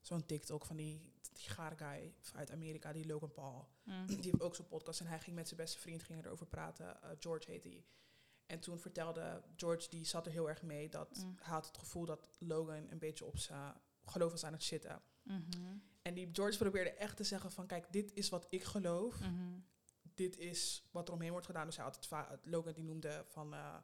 Speaker 2: zo'n TikTok van die, die gare guy uit Amerika, die Logan Paul.
Speaker 1: Mm.
Speaker 2: Die heeft ook zo'n podcast en hij ging met zijn beste vriend ging erover praten. Eh, George heet hij. En toen vertelde George, die zat er heel erg mee, dat
Speaker 1: Mm.
Speaker 2: hij had het gevoel dat Logan een beetje op zijn geloof was aan het zitten.
Speaker 1: Mhm.
Speaker 2: En die George probeerde echt te zeggen van, kijk, dit is wat ik geloof.
Speaker 1: Mhm.
Speaker 2: Dit is wat er omheen wordt gedaan. Dus hij had het Logan die noemde van, eh,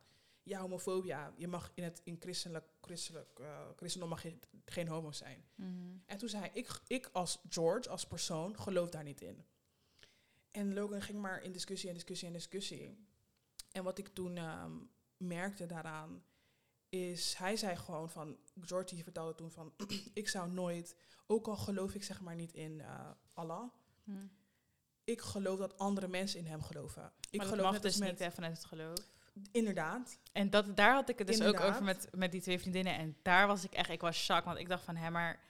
Speaker 2: ja, homofobia. Je mag in het in christelijk, christelijk eh, christendom mag je geen homo zijn.
Speaker 1: Mhm.
Speaker 2: En toen zei hij, ik, ik als George, als persoon, geloof daar niet in. En Logan ging maar in discussie en discussie en discussie. En wat ik toen ehm, merkte daaraan, is hij zei gewoon van, George die vertelde toen van, (clears throat) ik zou nooit, ook al geloof ik zeg maar niet in eh, Allah,
Speaker 1: Mhm.
Speaker 2: Ik geloof dat andere mensen in hem geloven. Ik
Speaker 1: Maar dat
Speaker 2: geloof
Speaker 1: mag
Speaker 2: net
Speaker 1: dus
Speaker 2: met,
Speaker 1: niet even uit het geloof.
Speaker 2: inderdaad,
Speaker 1: En dat, daar had ik het dus ook over met, met die twee vriendinnen. En daar was ik echt, ik was shocked. Want ik dacht van, hé, maar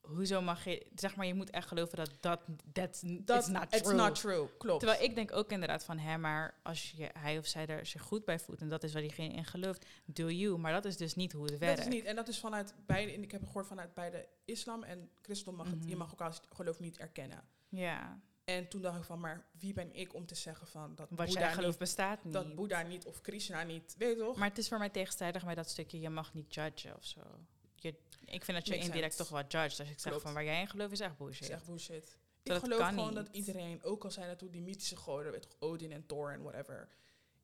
Speaker 1: hoezo mag je, zeg maar, je moet echt geloven dat dat, that's,
Speaker 2: dat
Speaker 1: it's not
Speaker 2: it's
Speaker 1: true.
Speaker 2: not true, klopt.
Speaker 1: Terwijl ik denk ook inderdaad van, hè, maar als je, hij of zij er zich goed bij voelt en dat is waar diegene in gelooft, do you. Maar dat is dus niet hoe het werkt.
Speaker 2: Dat is niet, en dat is vanuit beide, en ik heb gehoord vanuit beide islam en christendom mag het,
Speaker 1: Mhm.
Speaker 2: je mag elkaar geloof niet erkennen.
Speaker 1: Ja,
Speaker 2: En toen dacht ik van, maar wie ben ik om te zeggen van dat
Speaker 1: wat
Speaker 2: Boeddha niet,
Speaker 1: bestaat niet.
Speaker 2: dat Boeddha niet of Krishna niet, weet je toch?
Speaker 1: Maar het is voor mij tegenstrijdig met dat stukje, je mag niet judgen of zo. Je, ik vind dat je
Speaker 2: Makes
Speaker 1: indirect
Speaker 2: sense.
Speaker 1: toch wel judge. Dus ik zeg van, waar jij in gelooft is echt
Speaker 2: Dat
Speaker 1: bullshit.
Speaker 2: is echt bullshit. Ik
Speaker 1: Dat
Speaker 2: geloof gewoon
Speaker 1: niet.
Speaker 2: dat iedereen, ook al zijn toen die mythische goden, weet toch, Odin en Thor en whatever.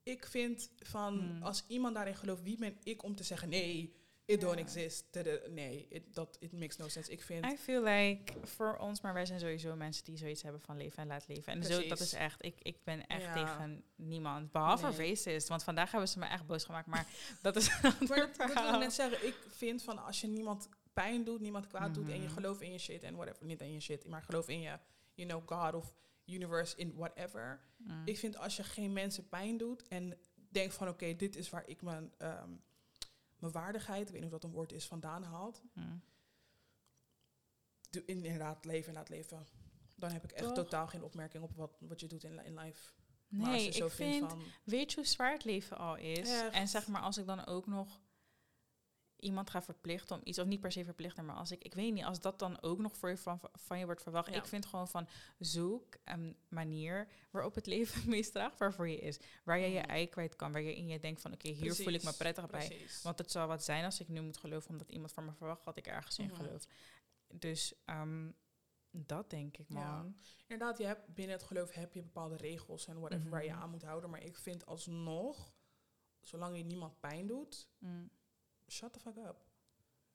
Speaker 2: Ik vind van,
Speaker 1: Hmm.
Speaker 2: als iemand daarin gelooft, wie ben ik om te zeggen, nee, it don't exist. Nee, it, dat, it makes no sense. Ik vind,
Speaker 1: I feel like voor ons, maar wij zijn sowieso mensen die zoiets hebben van leven en laat leven. En zo, dat is echt, ik, ik ben echt
Speaker 2: Ja.
Speaker 1: tegen niemand. Behalve
Speaker 2: Nee.
Speaker 1: racist, want vandaag hebben ze me echt boos gemaakt. Maar (laughs) dat is
Speaker 2: Maar dat, dat wil ik net zeggen. Ik vind van als je niemand pijn doet, niemand kwaad doet en je
Speaker 1: Mhm.
Speaker 2: gelooft in je shit en whatever, niet in je shit, maar geloof in je, you know, God of universe, in whatever.
Speaker 1: Mm.
Speaker 2: Ik vind als je geen mensen pijn doet en denkt van oké, dit is waar ik mijn, ehm, mijn waardigheid, ik weet niet of dat een woord is, vandaan haalt.
Speaker 1: Mm.
Speaker 2: Inderdaad, leven, inderdaad leven. Dan heb ik echt
Speaker 1: Toch?
Speaker 2: totaal geen opmerking op wat, wat je doet in, in life.
Speaker 1: Nee, ik vind,
Speaker 2: van...
Speaker 1: weet je hoe zwaar het leven al is?
Speaker 2: Echt.
Speaker 1: En zeg maar, als ik dan ook nog iemand ga verplichten om iets, of niet per se verplichten, maar als ik, ik weet niet, als dat dan ook nog voor je van, van je wordt verwacht.
Speaker 2: Ja.
Speaker 1: Ik vind gewoon van, zoek een manier waarop het (laughs) leven het meest draagbaar voor je is. Waar je je
Speaker 2: Mhm.
Speaker 1: ei kwijt kan, waar je in je denkt van, oké, hier voel ik me
Speaker 2: Precies,
Speaker 1: prettig bij. Want het zou wat zijn als ik nu moet geloven omdat iemand van me verwacht dat ik ergens in
Speaker 2: Mhm.
Speaker 1: geloof. Dus ehm, dat denk ik, man.
Speaker 2: Ja. Inderdaad, je hebt, binnen het geloof heb je bepaalde regels en whatever waar je
Speaker 1: Mhm.
Speaker 2: aan moet houden. Maar ik vind alsnog, zolang je niemand pijn doet,
Speaker 1: Mm.
Speaker 2: Shut the fuck up.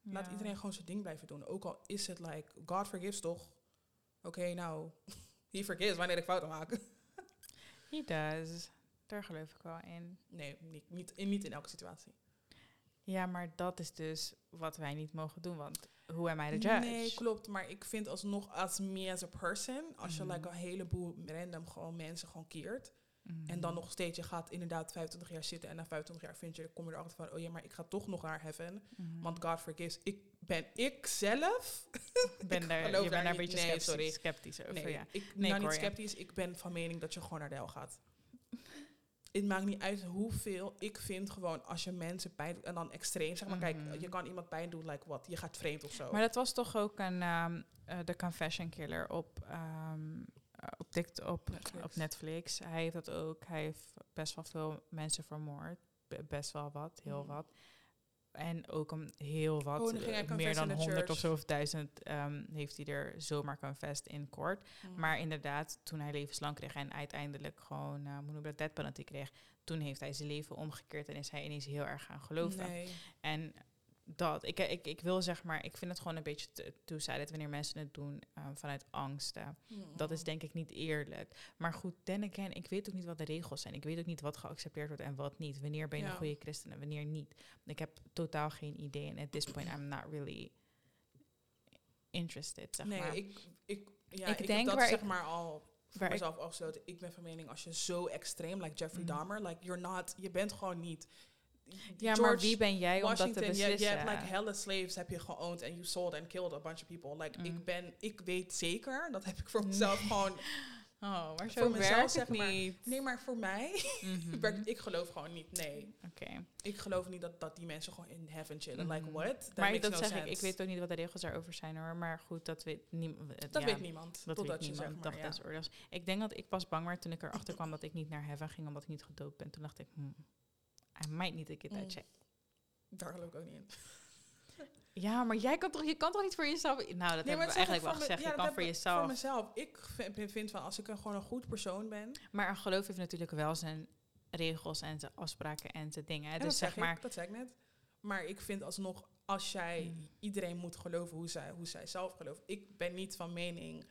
Speaker 2: Laat iedereen gewoon zijn ding blijven doen. Ook al is het like, God forgives toch? Oké, nou, (laughs) he forgives wanneer ik fouten maak. (laughs)
Speaker 1: He does. Daar geloof ik wel in.
Speaker 2: Nee, niet, niet, in, niet in elke situatie.
Speaker 1: Ja, maar dat is dus wat wij niet mogen doen. Want hoe am I the judge?
Speaker 2: Nee, klopt. Maar ik vind alsnog, als me as a person, als je
Speaker 1: Mhm.
Speaker 2: like een heleboel random gewoon mensen gewoon keert. En dan
Speaker 1: Mhm.
Speaker 2: nog steeds, je gaat inderdaad 25 jaar zitten en na 25 jaar vind je, kom je erachter van, oh ja, maar ik ga toch nog naar heaven.
Speaker 1: Mhm.
Speaker 2: Want God forgives. Ik ben ik zelf. (laughs)
Speaker 1: ben
Speaker 2: ik
Speaker 1: daar, je bent
Speaker 2: daar
Speaker 1: een beetje
Speaker 2: nee,
Speaker 1: sceptisch,
Speaker 2: sorry.
Speaker 1: sceptisch over.
Speaker 2: Nee,
Speaker 1: Ja.
Speaker 2: ik
Speaker 1: Nee,
Speaker 2: ben
Speaker 1: ik
Speaker 2: niet sceptisch. Ik ben van mening dat je gewoon naar de hel gaat. (laughs) Het maakt niet uit hoeveel. Ik vind gewoon als je mensen pijn doet en dan extreem. Zeg maar, kijk, je kan iemand pijn doen, like wat? Je gaat vreemd of zo.
Speaker 1: Maar dat was toch ook een ehm, eh, de Confession Killer op, ehm, eh, op, TikTok, op,
Speaker 2: Netflix.
Speaker 1: op Netflix. Hij heeft dat ook. Hij heeft best wel veel mensen vermoord. Be- best wel wat, heel
Speaker 2: Mhm.
Speaker 1: wat. En ook een heel wat,
Speaker 2: Oh,
Speaker 1: eh, meer dan honderd of zo of duizend ehm, heeft hij er zomaar confessed in kort.
Speaker 2: Mhm.
Speaker 1: Maar inderdaad, toen hij levenslang kreeg en uiteindelijk gewoon, uh, hoe noem dat, death penalty kreeg, toen heeft hij zijn leven omgekeerd en is hij ineens heel erg gaan geloven.
Speaker 2: Nee.
Speaker 1: En dat. Ik, ik, ik wil zeg maar, ik vind het gewoon een beetje two-sided wanneer mensen het doen eh, vanuit angsten. Dat is denk ik niet eerlijk. Maar goed, then again, ik weet ook niet wat de regels zijn. Ik weet ook niet wat geaccepteerd wordt en wat niet. Wanneer ben je
Speaker 2: Ja.
Speaker 1: een goede christen en wanneer niet. Ik heb totaal geen idee. En at this point, I'm not really interested, zeg
Speaker 2: nee,
Speaker 1: maar.
Speaker 2: ik, ik, ja,
Speaker 1: Ik
Speaker 2: ik,
Speaker 1: denk
Speaker 2: dat
Speaker 1: waar
Speaker 2: zeg
Speaker 1: ik-
Speaker 2: maar al voor mezelf afgesloten. Ik ben van mening, als je zo extreem, like Jeffrey
Speaker 1: Mhm.
Speaker 2: Dahmer, like you're not, je bent gewoon niet.
Speaker 1: Ja, maar wie ben jij om dat te
Speaker 2: Washington, je,
Speaker 1: beslissen?
Speaker 2: je hebt like hella slaves heb je geowned en you sold and killed a bunch of people. Like
Speaker 1: Mm.
Speaker 2: ik ben, ik weet zeker, dat heb ik voor mezelf gewoon. (laughs)
Speaker 1: oh, maar zo
Speaker 2: voor mezelf,
Speaker 1: werkt
Speaker 2: zeg maar.
Speaker 1: niet.
Speaker 2: Nee, maar voor mij,
Speaker 1: Mhm. (laughs)
Speaker 2: werkt- ik geloof gewoon niet. Nee,
Speaker 1: Oké.
Speaker 2: ik geloof niet dat, dat die mensen gewoon in heaven chillen. Like
Speaker 1: Mhm.
Speaker 2: what? That
Speaker 1: Maar dat
Speaker 2: no
Speaker 1: zeg
Speaker 2: sense.
Speaker 1: ik, ik weet ook niet wat de regels daarover zijn hoor. Maar goed, dat weet niemand.
Speaker 2: Dat
Speaker 1: ja,
Speaker 2: weet niemand.
Speaker 1: Dat
Speaker 2: totdat
Speaker 1: weet
Speaker 2: je
Speaker 1: niemand.
Speaker 2: zeg maar, ja.
Speaker 1: des oordeels. Ik denk dat ik pas bang werd toen ik erachter kwam dat ik niet naar heaven ging omdat ik niet gedoopt ben. Toen dacht ik, hmm, I might need to get that
Speaker 2: Mm.
Speaker 1: check.
Speaker 2: Daar geloof ik ook niet in.
Speaker 1: Ja, maar jij kan toch, je kan toch niet voor jezelf... Nou, dat
Speaker 2: Nee,
Speaker 1: hebben we
Speaker 2: zeg
Speaker 1: eigenlijk wel
Speaker 2: me-
Speaker 1: gezegd.
Speaker 2: ja,
Speaker 1: je
Speaker 2: dat
Speaker 1: kan voor
Speaker 2: heb
Speaker 1: jezelf.
Speaker 2: Voor mezelf. Ik vind, vind van als ik een, gewoon een goed persoon ben.
Speaker 1: Maar een geloof heeft natuurlijk wel zijn regels en zijn afspraken en zijn dingen. hè.
Speaker 2: en
Speaker 1: Dus
Speaker 2: dat
Speaker 1: zeg
Speaker 2: zeg
Speaker 1: maar...
Speaker 2: ik, dat zei ik net. Maar ik vind alsnog, als jij
Speaker 1: Mm.
Speaker 2: iedereen moet geloven hoe zij, hoe zij zelf gelooft. Ik ben niet van mening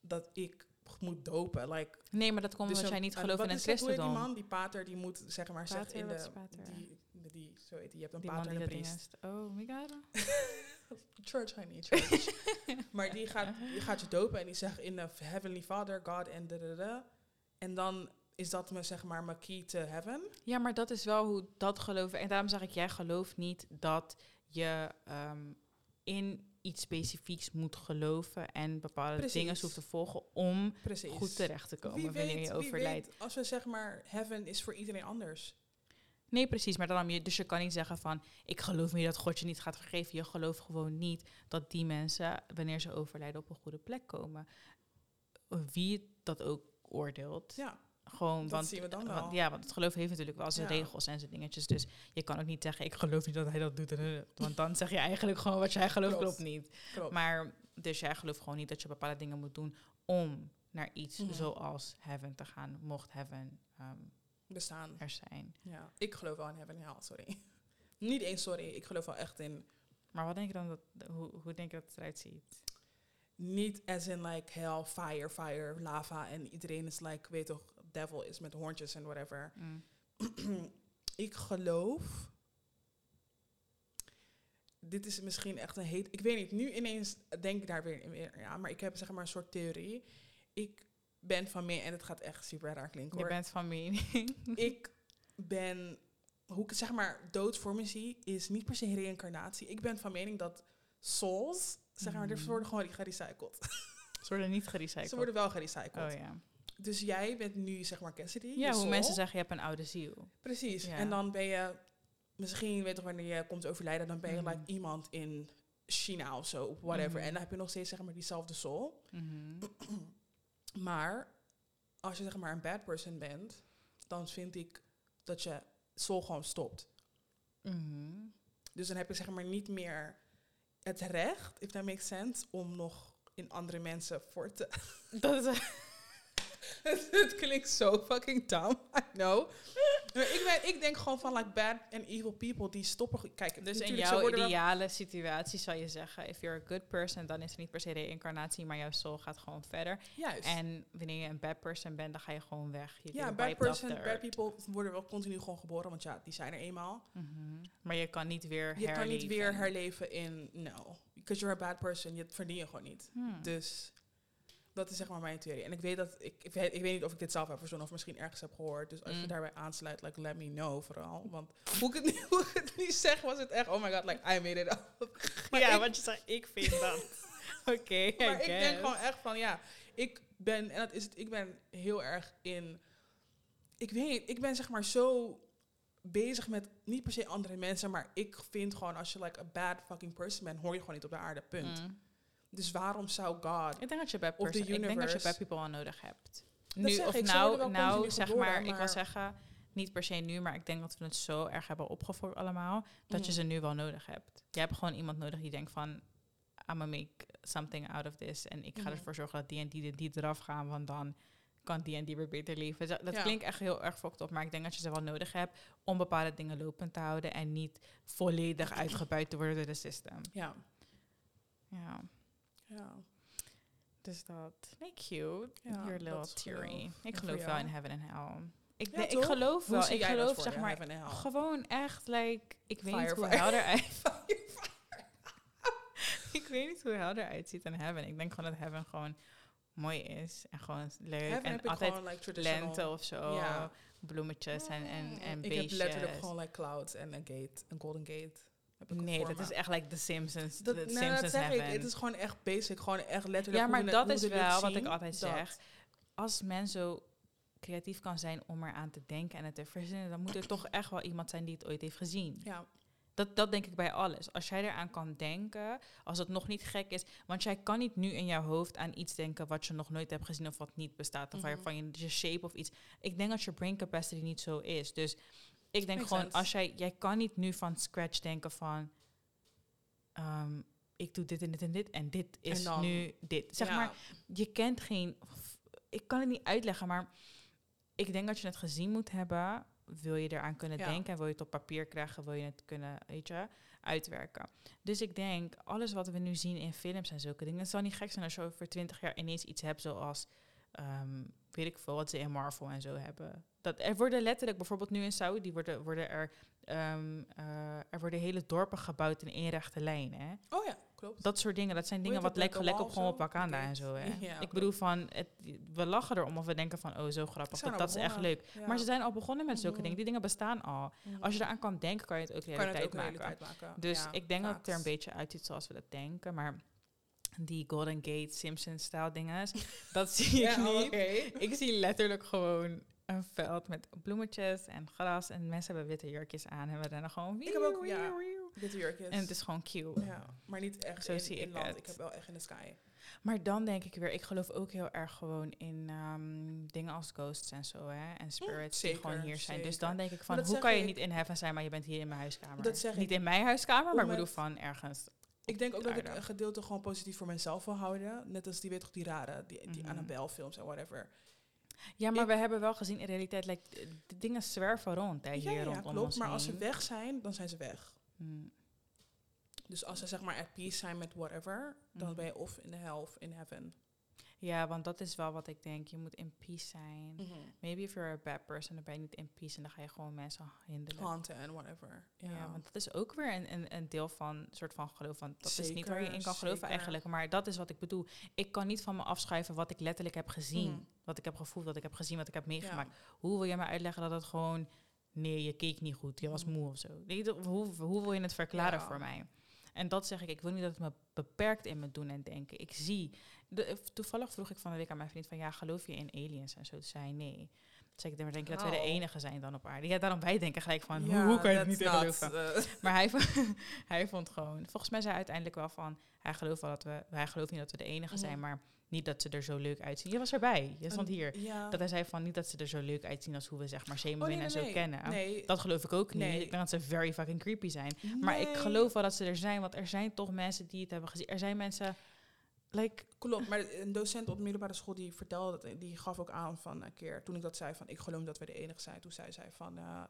Speaker 2: dat ik moet dopen. Like,
Speaker 1: Nee, maar dat komt
Speaker 2: dus
Speaker 1: omdat jij
Speaker 2: een-
Speaker 1: niet
Speaker 2: een-
Speaker 1: gelooft in
Speaker 2: wat
Speaker 1: het
Speaker 2: is dat, hoe heet
Speaker 1: christendom.
Speaker 2: Die man, die pater, die moet zeg maar zeggen
Speaker 1: Pater,
Speaker 2: in de... Die, die, zo heet die. Je hebt een
Speaker 1: Die
Speaker 2: pater en een priest.
Speaker 1: Oh my god. (laughs)
Speaker 2: Church, honey, church. (laughs) maar die gaat, die gaat je dopen en die zegt in de Heavenly Father, God en da da da. En dan is dat me, zeg maar mijn key to heaven.
Speaker 1: Ja, maar dat is wel hoe dat geloven. En daarom zeg ik, jij gelooft niet dat je ehm, in iets specifieks moet geloven en bepaalde
Speaker 2: Precies.
Speaker 1: dingen hoeft te volgen om
Speaker 2: Precies.
Speaker 1: goed terecht te komen
Speaker 2: Wie
Speaker 1: wanneer
Speaker 2: weet,
Speaker 1: je overlijdt.
Speaker 2: weet, als we zeg maar, heaven is voor iedereen anders.
Speaker 1: Nee, precies. Maar dan je, dus je kan niet zeggen van, ik geloof niet dat God je niet gaat vergeven. Je gelooft gewoon niet dat die mensen, wanneer ze overlijden, op een goede plek komen. Wie dat ook oordeelt.
Speaker 2: Ja,
Speaker 1: Gewoon,
Speaker 2: dat
Speaker 1: want
Speaker 2: zien we dan wel.
Speaker 1: Want, ja, want het geloof heeft natuurlijk wel zijn
Speaker 2: Ja.
Speaker 1: regels en zijn dingetjes. Dus je kan ook niet zeggen, ik geloof niet dat hij dat doet. eh, Want dan zeg je eigenlijk gewoon wat jij gelooft
Speaker 2: Klopt.
Speaker 1: klopt niet.
Speaker 2: Klopt.
Speaker 1: Maar dus jij gelooft gewoon niet dat je bepaalde dingen moet doen om naar iets
Speaker 2: Mhm.
Speaker 1: zoals heaven te gaan. Mocht heaven ehm,
Speaker 2: Bestaan.
Speaker 1: er zijn.
Speaker 2: Ja. Ik geloof wel in heaven en hell, sorry. (laughs) niet eens sorry, ik geloof wel echt in...
Speaker 1: Maar wat denk je dan dat, hoe, hoe denk je dat het eruit ziet?
Speaker 2: Niet as in like hell, fire, fire, lava. En iedereen is like, weet toch, devil is met hoortjes en whatever.
Speaker 1: Mm. (clears throat)
Speaker 2: ik geloof. Dit is misschien echt een heet. Ik weet niet, nu ineens denk ik daar weer, weer ja, maar ik heb zeg maar een soort theorie. Ik ben van mening, en het gaat echt super raar klinken
Speaker 1: Je
Speaker 2: hoor.
Speaker 1: bent van mening. (laughs)
Speaker 2: Ik ben, hoe ik het zeg maar, dood voor me zie, is niet per se reïncarnatie. Ik ben van mening dat souls, zeg maar, ze worden gewoon gerecycled.
Speaker 1: Ze worden niet gerecycled.
Speaker 2: Ze worden wel gerecycled.
Speaker 1: Oh ja.
Speaker 2: Dus jij bent nu, zeg maar, Cassidy.
Speaker 1: Ja, hoe
Speaker 2: soul.
Speaker 1: mensen zeggen, je hebt een oude ziel.
Speaker 2: Precies.
Speaker 1: Ja.
Speaker 2: En dan ben je, misschien weet je wanneer je komt overlijden, dan ben je like iemand in China of zo, of whatever.
Speaker 1: Mhm.
Speaker 2: En dan heb je nog steeds zeg maar diezelfde soul.
Speaker 1: Mhm. (clears throat)
Speaker 2: Maar als je zeg maar een bad person bent, dan vind ik dat je soul gewoon stopt.
Speaker 1: Mhm.
Speaker 2: Dus dan heb je zeg maar niet meer het recht, if that makes sense, om nog in andere mensen voor te...
Speaker 1: Dat is, (laughs)
Speaker 2: het klinkt zo fucking dumb, I know. Maar ik, ben, ik denk gewoon van like bad and evil people, die stoppen... Kijk,
Speaker 1: Dus in jouw
Speaker 2: wel-
Speaker 1: ideale situatie zou je zeggen, if you're a good person, dan is er niet per se reïncarnatie, maar jouw soul gaat gewoon verder.
Speaker 2: Juist.
Speaker 1: En wanneer je een bad person bent, dan ga je gewoon weg. Je
Speaker 2: ja, bad person, bad
Speaker 1: earth.
Speaker 2: people worden wel continu gewoon geboren, want ja, die zijn er eenmaal.
Speaker 1: Mhm. Maar je kan niet weer
Speaker 2: Je kan niet weer
Speaker 1: herleven.
Speaker 2: herleven in, no. Because you're a bad person, je verdien je gewoon niet.
Speaker 1: Hmm.
Speaker 2: Dus dat is zeg maar mijn theorie. En ik weet dat, ik, ik, weet, ik weet niet of ik dit zelf heb verzonnen of misschien ergens heb gehoord. Dus als je
Speaker 1: Mm.
Speaker 2: daarbij aansluit, like, let me know vooral. Want hoe ik het (laughs) nu, hoe ik het nu zeg, was het echt, oh my god, like, I made it up. (laughs) Maar
Speaker 1: ja,
Speaker 2: ik-
Speaker 1: want je zegt, ik vind dat. (laughs) Oké,
Speaker 2: Maar ik denk gewoon echt van, ja, ik ben, en dat is het, ik ben heel erg in, ik weet niet, ik ben zeg maar zo bezig met niet per se andere mensen, maar ik vind gewoon als je like a bad fucking person bent, hoor je gewoon niet op de aarde, punt.
Speaker 1: Mm.
Speaker 2: Dus waarom zou God...
Speaker 1: Ik denk dat je bad
Speaker 2: Of the
Speaker 1: person, ik denk dat je
Speaker 2: universe.
Speaker 1: bad people al nodig hebt.
Speaker 2: Dat
Speaker 1: Nu of
Speaker 2: ik,
Speaker 1: nou,
Speaker 2: wel
Speaker 1: nou zeg
Speaker 2: geboren,
Speaker 1: maar, ik wil zeggen, niet per se nu, maar ik denk dat we het zo erg hebben opgefokt allemaal, dat je
Speaker 2: Mm.
Speaker 1: ze nu wel nodig hebt. Je hebt gewoon iemand nodig die denkt van, I'm gonna make something out of this. En ik ga
Speaker 2: Mhm.
Speaker 1: ervoor zorgen dat die en die, die eraf gaan, want dan kan die en die weer beter leven. Dat, dat
Speaker 2: Ja.
Speaker 1: klinkt echt heel erg fucked op, maar ik denk dat je ze wel nodig hebt om bepaalde dingen lopend te houden en niet volledig uitgebuit te worden door de system.
Speaker 2: Ja.
Speaker 1: Ja,
Speaker 2: Ja.
Speaker 1: dus dat. Nee, cute.
Speaker 2: Ja,
Speaker 1: Your little theory.
Speaker 2: geloof.
Speaker 1: Ik geloof wel in heaven en hell. Ik,
Speaker 2: Ja,
Speaker 1: nee, ik geloof wel. Ik geloof
Speaker 2: voor
Speaker 1: zeg maar
Speaker 2: heaven and hell?
Speaker 1: gewoon echt like ik weet niet hoe
Speaker 2: fire.
Speaker 1: hel eruit. (laughs) (laughs) ik weet niet hoe hel eruit ziet in heaven. Ik denk gewoon dat heaven gewoon mooi is en gewoon leuk
Speaker 2: Heaven
Speaker 1: en
Speaker 2: heb ik
Speaker 1: altijd
Speaker 2: gewoon like
Speaker 1: lente of zo,
Speaker 2: Ja.
Speaker 1: bloemetjes en en en
Speaker 2: ik heb letterlijk
Speaker 1: beestjes.
Speaker 2: gewoon like clouds en een gate, een golden gate. Heb ik
Speaker 1: Nee, dat
Speaker 2: me.
Speaker 1: is echt like The Simpsons.
Speaker 2: Dat,
Speaker 1: the
Speaker 2: nee,
Speaker 1: Simpsons
Speaker 2: dat zeg
Speaker 1: heaven.
Speaker 2: ik. Het is gewoon echt basic. Gewoon echt letterlijk.
Speaker 1: Ja, maar
Speaker 2: hoe
Speaker 1: dat
Speaker 2: hoe
Speaker 1: is wel wat
Speaker 2: zien,
Speaker 1: ik altijd
Speaker 2: dat.
Speaker 1: zeg. Als men zo creatief kan zijn om eraan te denken en het te verzinnen, dan moet er toch echt wel iemand zijn die het ooit heeft gezien.
Speaker 2: Ja,
Speaker 1: Dat, dat denk ik bij alles. Als jij eraan kan denken, als het nog niet gek is. Want jij kan niet nu in jouw hoofd aan iets denken wat je nog nooit hebt gezien of wat niet bestaat. Of
Speaker 2: Mhm.
Speaker 1: waarvan je je shape of iets. Ik denk dat je brain capacity niet zo is. Dus ik denk
Speaker 2: Makes
Speaker 1: gewoon,
Speaker 2: sense.
Speaker 1: als jij, jij kan niet nu van scratch denken van. ehm, ik doe dit en dit en dit en dit is
Speaker 2: dan-
Speaker 1: nu dit. Zeg
Speaker 2: Ja.
Speaker 1: maar, je kent geen. Ik kan het niet uitleggen, maar ik denk dat je het gezien moet hebben. Wil je eraan kunnen
Speaker 2: Ja.
Speaker 1: denken en wil je het op papier krijgen, wil je het kunnen, weet je, uitwerken. Dus ik denk, alles wat we nu zien in films en zulke dingen, het zal niet gek zijn als je over twintig jaar ineens iets hebt zoals, ehm, weet ik veel, wat ze in Marvel en zo hebben. Dat, er worden letterlijk, bijvoorbeeld nu in Saudi, worden, worden er, ehm, eh, er worden hele dorpen gebouwd in één rechte lijn, hè.
Speaker 2: Oh ja, klopt.
Speaker 1: Dat soort dingen, dat zijn dingen wat lijken
Speaker 2: a
Speaker 1: gelijk op gewoon op? Wakanda en zo, hè. (laughs)
Speaker 2: Ja,
Speaker 1: ik bedoel van, het, we lachen erom of we denken van, oh, zo grappig, dat, dat is echt leuk.
Speaker 2: Ja.
Speaker 1: Maar ze zijn al begonnen met zulke dingen. Die dingen bestaan al. Als je eraan kan denken, kan je het ook
Speaker 2: het
Speaker 1: realiteit
Speaker 2: ook
Speaker 1: maken.
Speaker 2: realiteit maken.
Speaker 1: Dus
Speaker 2: Ja,
Speaker 1: ik denk dat het er een beetje uitziet zoals we dat denken. Maar die Golden Gate Simpson-style dingen, dat (laughs) zie ik
Speaker 2: Ja,
Speaker 1: niet. Ik zie letterlijk gewoon een veld met bloemetjes en gras. En mensen hebben witte jurkjes aan. En we rennen gewoon...
Speaker 2: Ik heb ook,
Speaker 1: wieuw,
Speaker 2: ja.
Speaker 1: wieuw, wieuw.
Speaker 2: Dit jurkjes.
Speaker 1: En het is gewoon cute.
Speaker 2: Ja, maar niet echt
Speaker 1: Zo
Speaker 2: in,
Speaker 1: zie
Speaker 2: in
Speaker 1: ik
Speaker 2: land.
Speaker 1: het.
Speaker 2: Ik heb wel echt in de sky.
Speaker 1: Maar dan denk ik weer, ik geloof ook heel erg gewoon in ehm, dingen als ghosts en zo, hè. En spirits die gewoon hier zijn. Dus dan denk ik van, hoe kan je niet in heaven zijn, maar je bent hier in mijn huiskamer?
Speaker 2: Dat zeg
Speaker 1: niet
Speaker 2: ik.
Speaker 1: in mijn huiskamer, maar ik bedoel van ergens.
Speaker 2: Ik denk ook dat ik een gedeelte gewoon positief voor mezelf wil houden. Net als die, weet toch, die rare, die, die
Speaker 1: Mhm.
Speaker 2: Annabelle-films en whatever.
Speaker 1: Ja, maar
Speaker 2: Ik-
Speaker 1: we hebben wel gezien in realiteit, like, d- de dingen zwerven rond hè, hier
Speaker 2: ja, ja,
Speaker 1: rondom
Speaker 2: klopt.
Speaker 1: ons
Speaker 2: Maar als ze weg zijn, dan zijn ze weg.
Speaker 1: Hmm.
Speaker 2: Dus als ze zeg maar at peace zijn met whatever, dan
Speaker 1: Mhm.
Speaker 2: ben je of in de hell of in heaven.
Speaker 1: Ja, want dat is wel wat ik denk. Je moet in peace zijn. Maybe if you're a bad person, dan ben je niet in peace en dan ga je gewoon mensen hinderen.
Speaker 2: Haunten en whatever. Ja,
Speaker 1: Ja, want dat is ook weer een, een, een deel van soort van geloof. Want dat is niet waar je in kan geloven eigenlijk. Maar dat is wat ik bedoel. Ik kan niet van me afschuiven wat ik letterlijk heb gezien.
Speaker 2: Mhm.
Speaker 1: Wat ik heb gevoeld, wat ik heb gezien, wat ik heb meegemaakt.
Speaker 2: Ja.
Speaker 1: Hoe wil je me uitleggen dat het gewoon... Nee, je keek niet goed, je was
Speaker 2: Mhm.
Speaker 1: moe of zo. Hoe, hoe wil je het verklaren
Speaker 2: Ja.
Speaker 1: voor mij? En dat zeg ik, ik wil niet dat het me beperkt in me doen en denken. Ik zie... De, toevallig vroeg ik van de week aan mijn vriend van... Ja, geloof je in aliens en zo? Toen zei hij nee. Toen ik, dan denk je dat wij de
Speaker 2: Oh.
Speaker 1: enige zijn dan op aarde. Ja, daarom wij denken gelijk van... hoe,
Speaker 2: Ja,
Speaker 1: hoe kan je het niet in geloven?
Speaker 2: eh,
Speaker 1: Maar hij, (laughs) hij vond gewoon... Volgens mij zei hij uiteindelijk wel van... Hij gelooft wel dat we... Hij gelooft niet dat we de enige
Speaker 2: Mhm.
Speaker 1: zijn, maar niet dat ze er zo leuk uitzien. Je was erbij. Je stond hier.
Speaker 2: Ja.
Speaker 1: Dat hij zei van niet dat ze er zo leuk uitzien als hoe we zeg maar
Speaker 2: Oh,
Speaker 1: Zeemermin
Speaker 2: nee,
Speaker 1: en
Speaker 2: nee,
Speaker 1: zo
Speaker 2: nee.
Speaker 1: kennen. Dat geloof ik ook niet. Ik denk dat ze very fucking creepy zijn. Maar ik geloof wel dat ze er zijn, want er zijn toch mensen die het hebben gezien. Er zijn mensen...
Speaker 2: Klopt, maar een docent op de middelbare school die vertelde, die gaf ook aan van een keer, toen ik dat zei van ik geloof dat we de enige zijn, toen zei zij van, eh,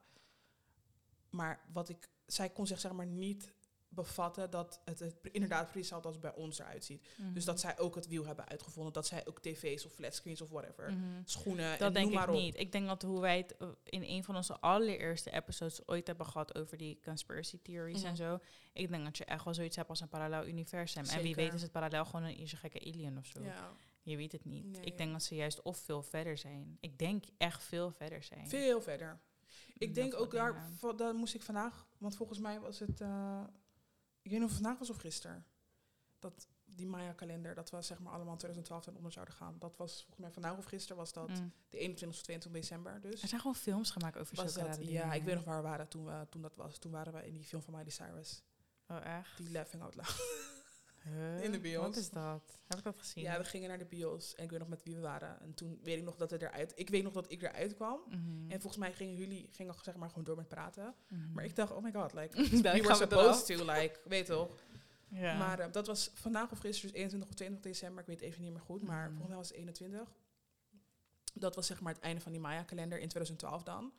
Speaker 2: maar wat ik, zij kon zich zeg maar niet bevatten dat het, het inderdaad precies hetzelfde als bij ons eruit ziet. Dus dat zij ook het wiel hebben uitgevonden, dat zij ook tv's of flatscreens of whatever,
Speaker 1: Mhm.
Speaker 2: schoenen
Speaker 1: Dat
Speaker 2: en
Speaker 1: denk
Speaker 2: noem maar
Speaker 1: ik
Speaker 2: op.
Speaker 1: niet. Ik denk dat hoe wij het eh, in een van onze allereerste episodes ooit hebben gehad over die conspiracy theories
Speaker 2: Mhm.
Speaker 1: en zo. Ik denk dat je echt wel zoiets hebt als een parallel universum. En wie weet is het parallel gewoon een een gekke alien of zo.
Speaker 2: Ja,
Speaker 1: Je weet het niet.
Speaker 2: Nee.
Speaker 1: Ik denk dat ze juist of veel verder zijn. Ik denk echt veel verder zijn.
Speaker 2: veel verder. Ik denk ook daar, daar moest ik vandaag, want volgens mij was het, eh, ik weet niet of het vandaag was of gisteren, dat die Maya-kalender, dat we zeg maar allemaal 2012 ten onder zouden gaan. Dat was volgens mij vandaag of gisteren was dat
Speaker 1: Mm.
Speaker 2: de 21 of 22 december. Dus
Speaker 1: Er zijn gewoon films gemaakt over
Speaker 2: was dat, ja, ik weet nog waar we waren toen, we, toen dat was. Toen waren we in die film van Miley Cyrus,
Speaker 1: Oh, echt?
Speaker 2: die Laughing Out Loud.
Speaker 1: Huh?
Speaker 2: in de bios.
Speaker 1: Wat is dat? Heb ik dat gezien?
Speaker 2: Ja, we gingen naar de bios en ik weet nog met wie we waren. En toen weet ik nog dat het eruit, ik weet nog dat ik eruit kwam.
Speaker 1: Mhm.
Speaker 2: En volgens mij gingen jullie gingen zeg maar gewoon door met praten.
Speaker 1: Mhm.
Speaker 2: Maar ik dacht, oh my god, like, (laughs) we were
Speaker 1: we
Speaker 2: supposed to, like, weet toch.
Speaker 1: Ja.
Speaker 2: Maar eh, dat was vandaag of gisteren, dus 21 of 22 december, ik weet even niet meer goed, maar
Speaker 1: Mhm.
Speaker 2: volgens mij was het 21. Dat was zeg maar het einde van die Maya-kalender in 2012 dan.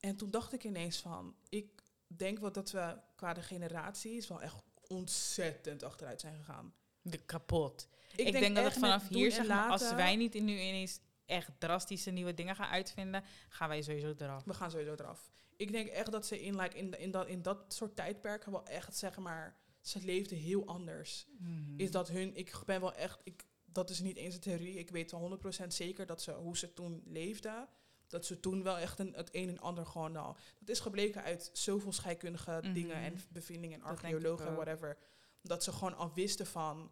Speaker 2: En toen dacht ik ineens van, ik denk wel dat we qua de generaties wel echt ontzettend achteruit zijn gegaan.
Speaker 1: De kapot. Ik, denk, dat het vanaf hier, zeg maar, als wij niet in nu ineens echt drastische nieuwe dingen gaan uitvinden, gaan wij sowieso eraf.
Speaker 2: We gaan sowieso eraf. Ik denk echt dat ze in, like, in, in, dat, in dat soort tijdperken wel echt, zeg maar, ze leefden heel anders.
Speaker 1: Mhm.
Speaker 2: Is dat hun, ik ben wel echt, ik, dat is niet eens een theorie, ik weet wel 100% zeker dat ze, hoe ze toen leefden, dat ze toen wel echt een, het een en ander gewoon al, dat is gebleken uit zoveel scheikundige
Speaker 1: Mhm.
Speaker 2: dingen en bevindingen en archeologen en whatever, dat ze gewoon al wisten van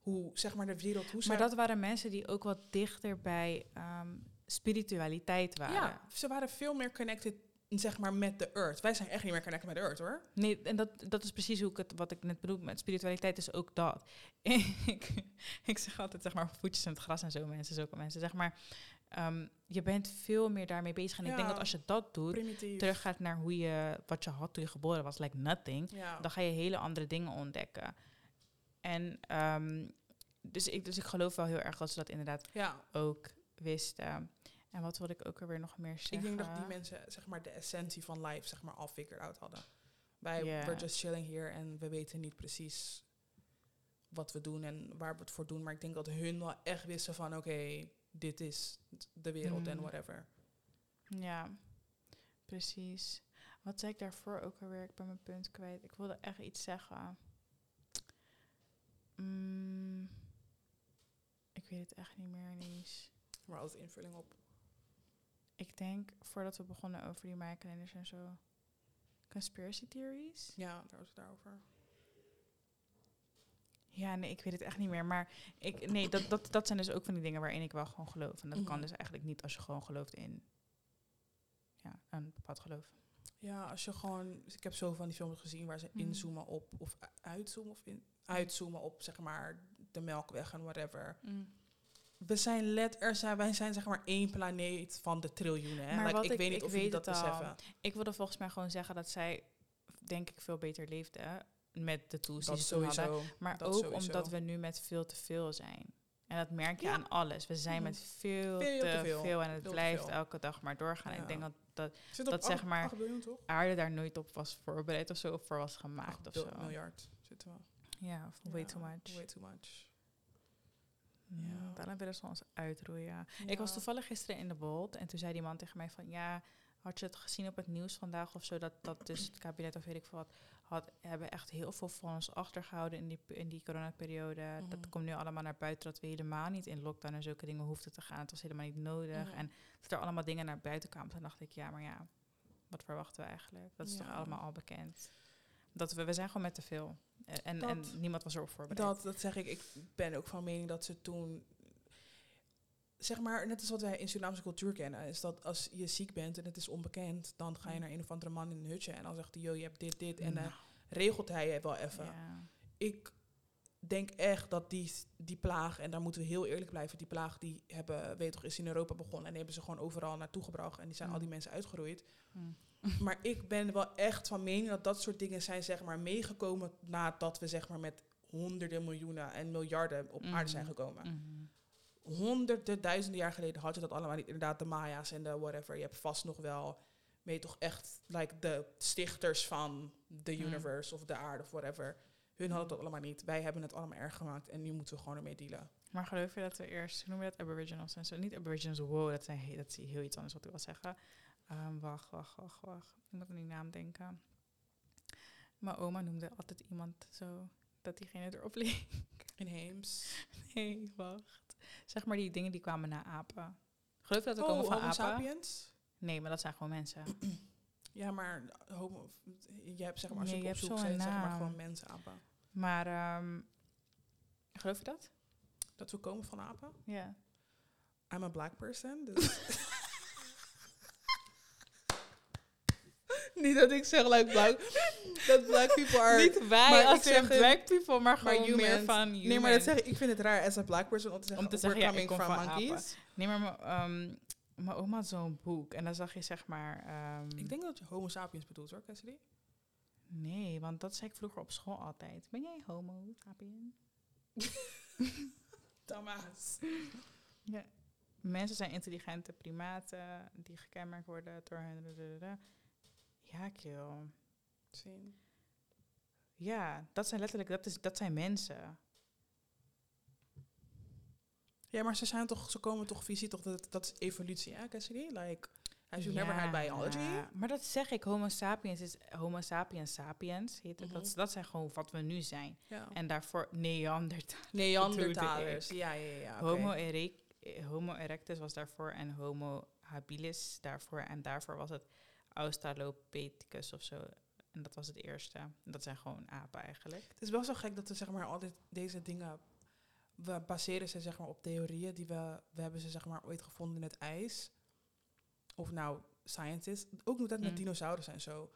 Speaker 2: hoe, zeg maar, de wereld, hoe.
Speaker 1: Maar dat waren mensen die ook wat dichter bij ehm, spiritualiteit waren.
Speaker 2: ja, ze waren veel meer connected, zeg maar, met de earth. Wij zijn echt niet meer connected met de earth, hoor.
Speaker 1: Nee, en dat, dat is precies hoe ik het, wat ik net bedoel met spiritualiteit is ook dat. (laughs) ik, ik zeg altijd, zeg maar, voetjes in het gras en zo, mensen, zulke mensen. Zeg maar, ehm, je bent veel meer daarmee bezig. En ik denk dat als je dat doet,
Speaker 2: Primitief.
Speaker 1: teruggaat naar hoe je, wat je had toen je geboren was, like nothing,
Speaker 2: Ja.
Speaker 1: dan ga je hele andere dingen ontdekken. En ehm, dus, ik, dus ik geloof wel heel erg dat ze dat inderdaad
Speaker 2: ja,
Speaker 1: ook wisten. En wat wilde ik ook alweer nog meer zeggen?
Speaker 2: ik denk dat die mensen, zeg maar, de essentie van life, zeg maar, al figured out hadden. Wij, we're just chilling here en we weten niet precies wat we doen en waar we het voor doen. Maar ik denk dat hun wel echt wisten van, oké, dit is de wereld en
Speaker 1: Mm.
Speaker 2: whatever.
Speaker 1: Ja, precies. Wat zei ik daarvoor ook alweer? Ik ben mijn punt kwijt. Ik wilde echt iets zeggen. Mm, ik weet het echt niet meer ineens.
Speaker 2: Maar altijd invulling op.
Speaker 1: Ik denk, voordat we begonnen over die Maya-kalenders en zo. Conspiracy theories?
Speaker 2: Ja, daar was het daarover.
Speaker 1: Ja, nee, ik weet het echt niet meer. Maar ik, nee, dat, dat, dat zijn dus ook van die dingen waarin ik wel gewoon geloof. En dat kan
Speaker 2: Mhm.
Speaker 1: dus eigenlijk niet als je gewoon gelooft in ja, een bepaald geloof.
Speaker 2: Ja, als je gewoon... Ik heb zo van die films gezien waar ze
Speaker 1: Mhm.
Speaker 2: inzoomen op... Of uitzoomen of in, uitzoomen op, zeg maar, de melkweg en whatever. We zijn let, er zijn, wij zijn zeg maar één planeet van de triljoenen. Hè?
Speaker 1: Maar
Speaker 2: Like, ik,
Speaker 1: ik-
Speaker 2: weet niet
Speaker 1: ik
Speaker 2: of jullie dat beseffen.
Speaker 1: Ik wilde volgens mij gewoon zeggen dat zij, denk ik, veel beter leefde met de tools
Speaker 2: Dat
Speaker 1: die ze toen hadden.
Speaker 2: sowieso.
Speaker 1: Maar ook
Speaker 2: sowieso.
Speaker 1: omdat we nu met veel te veel zijn. En dat merk je
Speaker 2: Ja.
Speaker 1: aan alles. We zijn met veel,
Speaker 2: Veel
Speaker 1: te veel.
Speaker 2: veel.
Speaker 1: en het
Speaker 2: Veel
Speaker 1: blijft elke dag maar doorgaan.
Speaker 2: Ja.
Speaker 1: Ik denk dat, dat
Speaker 2: Zit
Speaker 1: dat zeg maar-
Speaker 2: acht biljoen, toch?
Speaker 1: aarde daar nooit op was voorbereid of zo, of voor was gemaakt
Speaker 2: 8
Speaker 1: of zo.
Speaker 2: miljard zitten we.
Speaker 1: Ja, of way too much.
Speaker 2: Way too much.
Speaker 1: Ja,
Speaker 2: Ja.
Speaker 1: daarom willen ze ons uitroeien. Ik was toevallig gisteren in de Bolt en toen zei die man tegen mij van ja, had je het gezien op het nieuws vandaag of zo, dat, dat dus het kabinet of weet ik veel wat, had, hebben echt heel veel van ons achtergehouden in die, in die coronaperiode. Dat
Speaker 2: Mhm.
Speaker 1: komt nu allemaal naar buiten dat we helemaal niet in lockdown en zulke dingen hoefden te gaan. Het was helemaal niet nodig.
Speaker 2: Mhm.
Speaker 1: En dat er allemaal dingen naar buiten kwamen. Toen dacht ik, ja, maar ja, wat verwachten we eigenlijk? Dat is toch allemaal al bekend. Dat we, we zijn gewoon met te veel. En, en,
Speaker 2: Dat-
Speaker 1: en niemand was erop voorbereid.
Speaker 2: Dat, dat zeg ik. Ik ben ook van mening dat ze toen... Zeg maar, net als wat wij in Surinaamse cultuur kennen... is dat als je ziek bent en het is onbekend... dan ga je naar een of andere man in een hutje... en dan zegt hij, yo, je hebt dit, dit... en dan
Speaker 1: Nou,
Speaker 2: regelt hij je wel even.
Speaker 1: ja.
Speaker 2: ik denk echt dat die, die plaag, en daar moeten we heel eerlijk blijven, die plaag die hebben, weet toch, is in Europa begonnen en die hebben ze gewoon overal naartoe gebracht en die zijn
Speaker 1: Mm.
Speaker 2: al die mensen uitgeroeid.
Speaker 1: Hm. (laughs)
Speaker 2: Maar ik ben wel echt van mening dat dat soort dingen zijn zeg maar meegekomen nadat we zeg maar met honderden miljoenen en miljarden op aarde zijn gekomen.
Speaker 1: Mhm.
Speaker 2: Honderden, duizenden jaar geleden had je dat allemaal niet. Inderdaad, de Maya's en de whatever. Je hebt vast nog wel, weet je toch echt, like de stichters van de
Speaker 1: Mm.
Speaker 2: universe of de aarde of whatever. Hun hadden dat allemaal niet. Wij hebben het allemaal erg gemaakt en nu moeten we gewoon ermee dealen.
Speaker 1: Maar geloof je dat we eerst, hoe noem je dat, aboriginals en zo? Niet aboriginals, wow, dat, zijn, dat is heel iets anders wat ik wil zeggen. Ehm, wacht, wacht, wacht, wacht. Ik moet aan die naam denken. Mijn oma noemde altijd iemand zo, dat diegene erop leek.
Speaker 2: Inheems. (laughs)
Speaker 1: Nee, wacht. Zeg maar die dingen die kwamen na apen. Geloof je dat we
Speaker 2: Oh,
Speaker 1: komen van
Speaker 2: Homo
Speaker 1: apen?
Speaker 2: sapiens?
Speaker 1: Nee, maar dat zijn gewoon mensen. (clears throat)
Speaker 2: Ja, maar homo, je hebt zeg maar, als
Speaker 1: Nee,
Speaker 2: je
Speaker 1: hebt zo'n
Speaker 2: zeg maar gewoon mensen apen.
Speaker 1: Maar, ehm, geloof je dat?
Speaker 2: Dat we komen van apen?
Speaker 1: Ja.
Speaker 2: I'm a black person, dus... (laughs) (laughs) Niet dat ik zeg like black, dat black people are...
Speaker 1: Niet wij
Speaker 2: maar
Speaker 1: als in
Speaker 2: zeg
Speaker 1: black people, maar
Speaker 2: maar
Speaker 1: gewoon meer
Speaker 2: humans.
Speaker 1: van
Speaker 2: Nee, maar dat
Speaker 1: humans.
Speaker 2: zeg ik, ik vind het raar as a black person om te zeggen,
Speaker 1: Om te zeggen, ja, ik
Speaker 2: coming
Speaker 1: kom
Speaker 2: from
Speaker 1: van
Speaker 2: monkeys.
Speaker 1: Nee, maar mijn, ehm, mijn oma had zo'n boek en dan zag je zeg maar... ehm,
Speaker 2: Ik denk dat je homo sapiens bedoelt hoor, Cassidy.
Speaker 1: Nee, want dat zei ik vroeger op school altijd. Ben jij homo, sapien? (laughs)
Speaker 2: Thomas.
Speaker 1: Ja. Mensen zijn intelligente primaten die gekenmerkt worden door hun... Ja, kill.
Speaker 2: Zien.
Speaker 1: Ja, dat zijn letterlijk, dat, is, dat zijn mensen.
Speaker 2: Ja, maar ze zijn toch, ze komen toch visie toch dat dat is evolutie, hè, Cassidy? Like, as you never had biology.
Speaker 1: Ja, maar dat zeg ik, homo sapiens is homo sapiens sapiens, heet het. dat,
Speaker 2: Mhm.
Speaker 1: dat zijn gewoon wat we nu zijn.
Speaker 2: Ja.
Speaker 1: En daarvoor. (laughs)
Speaker 2: Neandertalers.
Speaker 1: bedoelde
Speaker 2: Ja, ja, ja.
Speaker 1: Homo, ere- eh, homo erectus was daarvoor en homo habilis daarvoor. En daarvoor was het Australopithecus of zo. En dat was het eerste. Dat zijn gewoon apen eigenlijk.
Speaker 2: Het is wel zo gek dat we zeg maar altijd deze dingen... We baseren ze zeg maar op theorieën die we... We hebben ze zeg maar ooit gevonden in het ijs. Of nou, scientists. Ook nog dat met
Speaker 1: Mm.
Speaker 2: dinosaurussen en zo.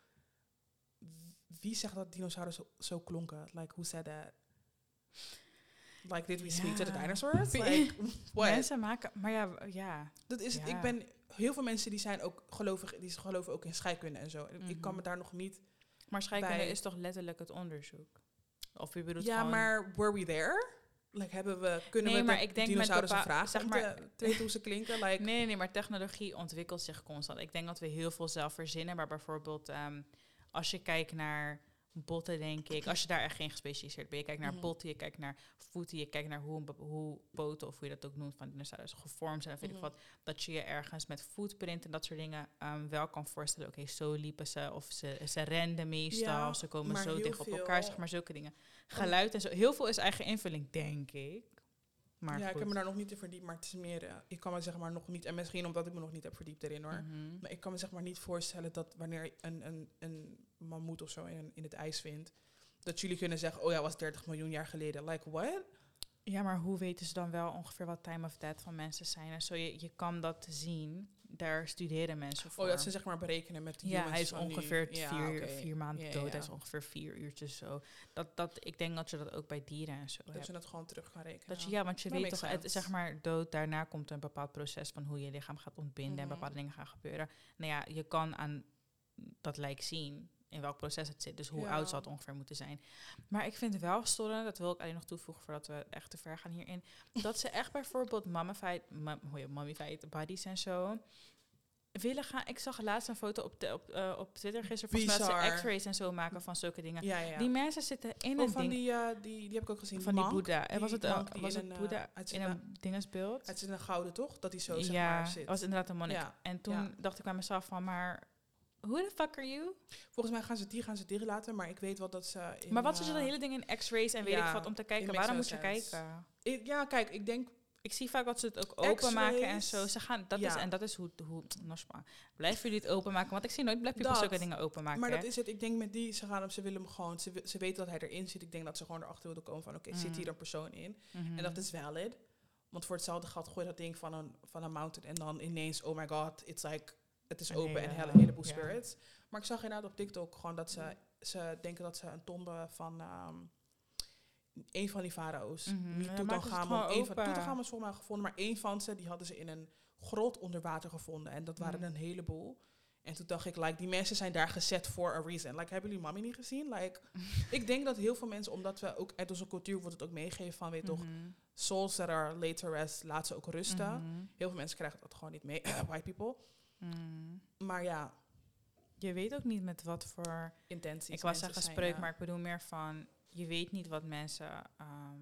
Speaker 2: Wie zegt dat dinosaurussen zo, zo klonken? Like, who said that? Like, did we speak to the dinosaurs? (laughs) Like, what?
Speaker 1: Mensen maken... Maar ja, ja.
Speaker 2: Dat is het.
Speaker 1: Ja.
Speaker 2: Ik ben... Heel veel mensen die zijn ook gelovig... Die geloven ook in scheikunde en zo. En Ik kan
Speaker 1: Mhm.
Speaker 2: me daar nog niet...
Speaker 1: Maar scheikunde
Speaker 2: Bij-
Speaker 1: is toch letterlijk het onderzoek? Of je bedoelt
Speaker 2: Ja, maar were we there? Like, hebben we, kunnen
Speaker 1: Nee,
Speaker 2: we
Speaker 1: maar ik denk met
Speaker 2: dinosaurussen
Speaker 1: bepaal-
Speaker 2: vragen
Speaker 1: zeg maar- (laughs)
Speaker 2: te, hoe ze klinken? Like,
Speaker 1: Nee, nee, nee, maar technologie ontwikkelt zich constant. Ik denk dat we heel veel zelf verzinnen. Maar bijvoorbeeld, ehm, als je kijkt naar botten, denk ik. Als je daar echt geen gespecialiseerd bent. Je kijkt naar
Speaker 2: Mhm.
Speaker 1: botten, je kijkt naar voeten. Je kijkt naar hoe, hoe poten, of hoe je dat ook noemt, van dinosaurus gevormd zijn. Of weet
Speaker 2: Mhm.
Speaker 1: ik wat. Dat je je ergens met footprint en dat soort dingen ehm, wel kan voorstellen. Oké, zo liepen ze. Of ze, ze renden meestal.
Speaker 2: Ja,
Speaker 1: ze komen zo dicht op elkaar. Zeg maar zulke dingen. Geluid en zo. Heel veel is eigen invulling, denk ik. Maar
Speaker 2: ja, ik heb me daar nog niet in verdiept, maar het is meer... eh, ik kan me zeg maar nog niet... En misschien omdat ik me nog niet heb verdiept erin hoor.
Speaker 1: Mhm.
Speaker 2: Maar ik kan me zeg maar niet voorstellen dat wanneer een, een, een mammoet of zo in, in het ijs vindt... Dat jullie kunnen zeggen, oh ja, was 30 miljoen jaar geleden. Like, what?
Speaker 1: Ja, maar hoe weten ze dan wel ongeveer wat time of death van mensen zijn? En zo, je, je kan dat zien. Daar studeren mensen voor.
Speaker 2: Oh, dat ze zeg maar berekenen met de
Speaker 1: ja, hij is ongeveer
Speaker 2: Ja,
Speaker 1: vier,
Speaker 2: oké.
Speaker 1: vier maanden
Speaker 2: Ja,
Speaker 1: dood.
Speaker 2: ja.
Speaker 1: Hij is ongeveer vier uurtjes zo. Dat, dat, ik denk dat je dat ook bij dieren en zo
Speaker 2: Dat
Speaker 1: hebt.
Speaker 2: je dat gewoon terug kan rekenen.
Speaker 1: Dat je, ja, want je
Speaker 2: Dat
Speaker 1: weet toch, het, zeg maar, dood, daarna komt een bepaald proces van hoe je lichaam gaat ontbinden en
Speaker 2: Mhm.
Speaker 1: bepaalde dingen gaan gebeuren. Nou ja, je kan aan dat lijk zien in welk proces het zit. Dus hoe
Speaker 2: Ja.
Speaker 1: oud zou het ongeveer moeten zijn. Maar ik vind wel storend, dat wil ik alleen nog toevoegen voordat we echt te ver gaan hierin, (laughs) dat ze echt bijvoorbeeld mummified, mum, hoe je mummified bodies en zo willen gaan. Ik zag laatst een foto op, de, op, eh, op Twitter gisteren, volgens mij dat ze x-rays en zo maken van zulke dingen.
Speaker 2: Ja, ja.
Speaker 1: Die mensen zitten in
Speaker 2: Oh,
Speaker 1: een
Speaker 2: van
Speaker 1: ding
Speaker 2: die, eh, die, die heb ik ook gezien.
Speaker 1: van die. Boeddha. En was het,
Speaker 2: monk die
Speaker 1: was het
Speaker 2: een,
Speaker 1: Boeddha
Speaker 2: eh,
Speaker 1: in een dingesbeeld?
Speaker 2: Het is een gouden, toch? Dat hij zo zeg
Speaker 1: ja,
Speaker 2: maar zit.
Speaker 1: het was inderdaad een monnik.
Speaker 2: Ja,
Speaker 1: En toen dacht ik bij mezelf van, maar who the fuck are you?
Speaker 2: Volgens mij gaan ze die gaan ze dicht laten, maar ik weet wel dat ze. In,
Speaker 1: maar wat is er
Speaker 2: eh,
Speaker 1: dat hele ding in x-rays en weet
Speaker 2: ja,
Speaker 1: ik wat om te kijken? Waarom moet je kijken?
Speaker 2: ik- ja, kijk, ik denk.
Speaker 1: Ik zie vaak dat ze het ook openmaken en zo. Ze gaan, dat is,
Speaker 2: ja.
Speaker 1: en dat is hoe, hoe Nosma. Blijven jullie het openmaken? Want ik zie nooit black people
Speaker 2: Dat.
Speaker 1: zulke dingen openmaken.
Speaker 2: Maar
Speaker 1: hè.
Speaker 2: dat is het. Ik denk met die, ze gaan hem, ze willen hem gewoon. Ze, ze weten dat hij erin zit. Ik denk dat ze gewoon erachter willen komen van, oké, zit
Speaker 1: Mhm.
Speaker 2: hier een persoon in?
Speaker 1: Mhm.
Speaker 2: En dat is valid. Want voor hetzelfde geld gooi je dat ding van een, van een mountain en dan ineens, oh my god, it's like, het is
Speaker 1: Een
Speaker 2: open en
Speaker 1: hele,
Speaker 2: heleboel spirits. Maar ik zag inderdaad op TikTok gewoon dat ze, ze denken dat ze een tombe van ehm, een van die farao's, niet
Speaker 1: ze het
Speaker 2: Tutankhamon,
Speaker 1: gewoon
Speaker 2: één van. Tutankhamon is volgens mij gevonden, maar één van ze, die hadden ze in een grot onder water gevonden. En dat waren
Speaker 1: Mhm.
Speaker 2: een heleboel. En toen dacht ik, like, die mensen zijn daar gezet for a reason. Like, hebben jullie mami niet gezien? Like, (laughs) ik denk dat heel veel mensen, omdat we ook uit onze cultuur wordt het ook meegegeven van, weet toch,
Speaker 1: Mhm.
Speaker 2: souls that are later rest, laat ze ook rusten.
Speaker 1: Mhm.
Speaker 2: Heel veel mensen krijgen dat gewoon niet mee, (clears throat) white people.
Speaker 1: Mhm.
Speaker 2: Maar ja,
Speaker 1: Je weet ook niet met wat voor
Speaker 2: intenties.
Speaker 1: Ik was
Speaker 2: zijn,
Speaker 1: spreuk,
Speaker 2: ja.
Speaker 1: maar ik bedoel meer van... Je weet niet wat mensen... ehm,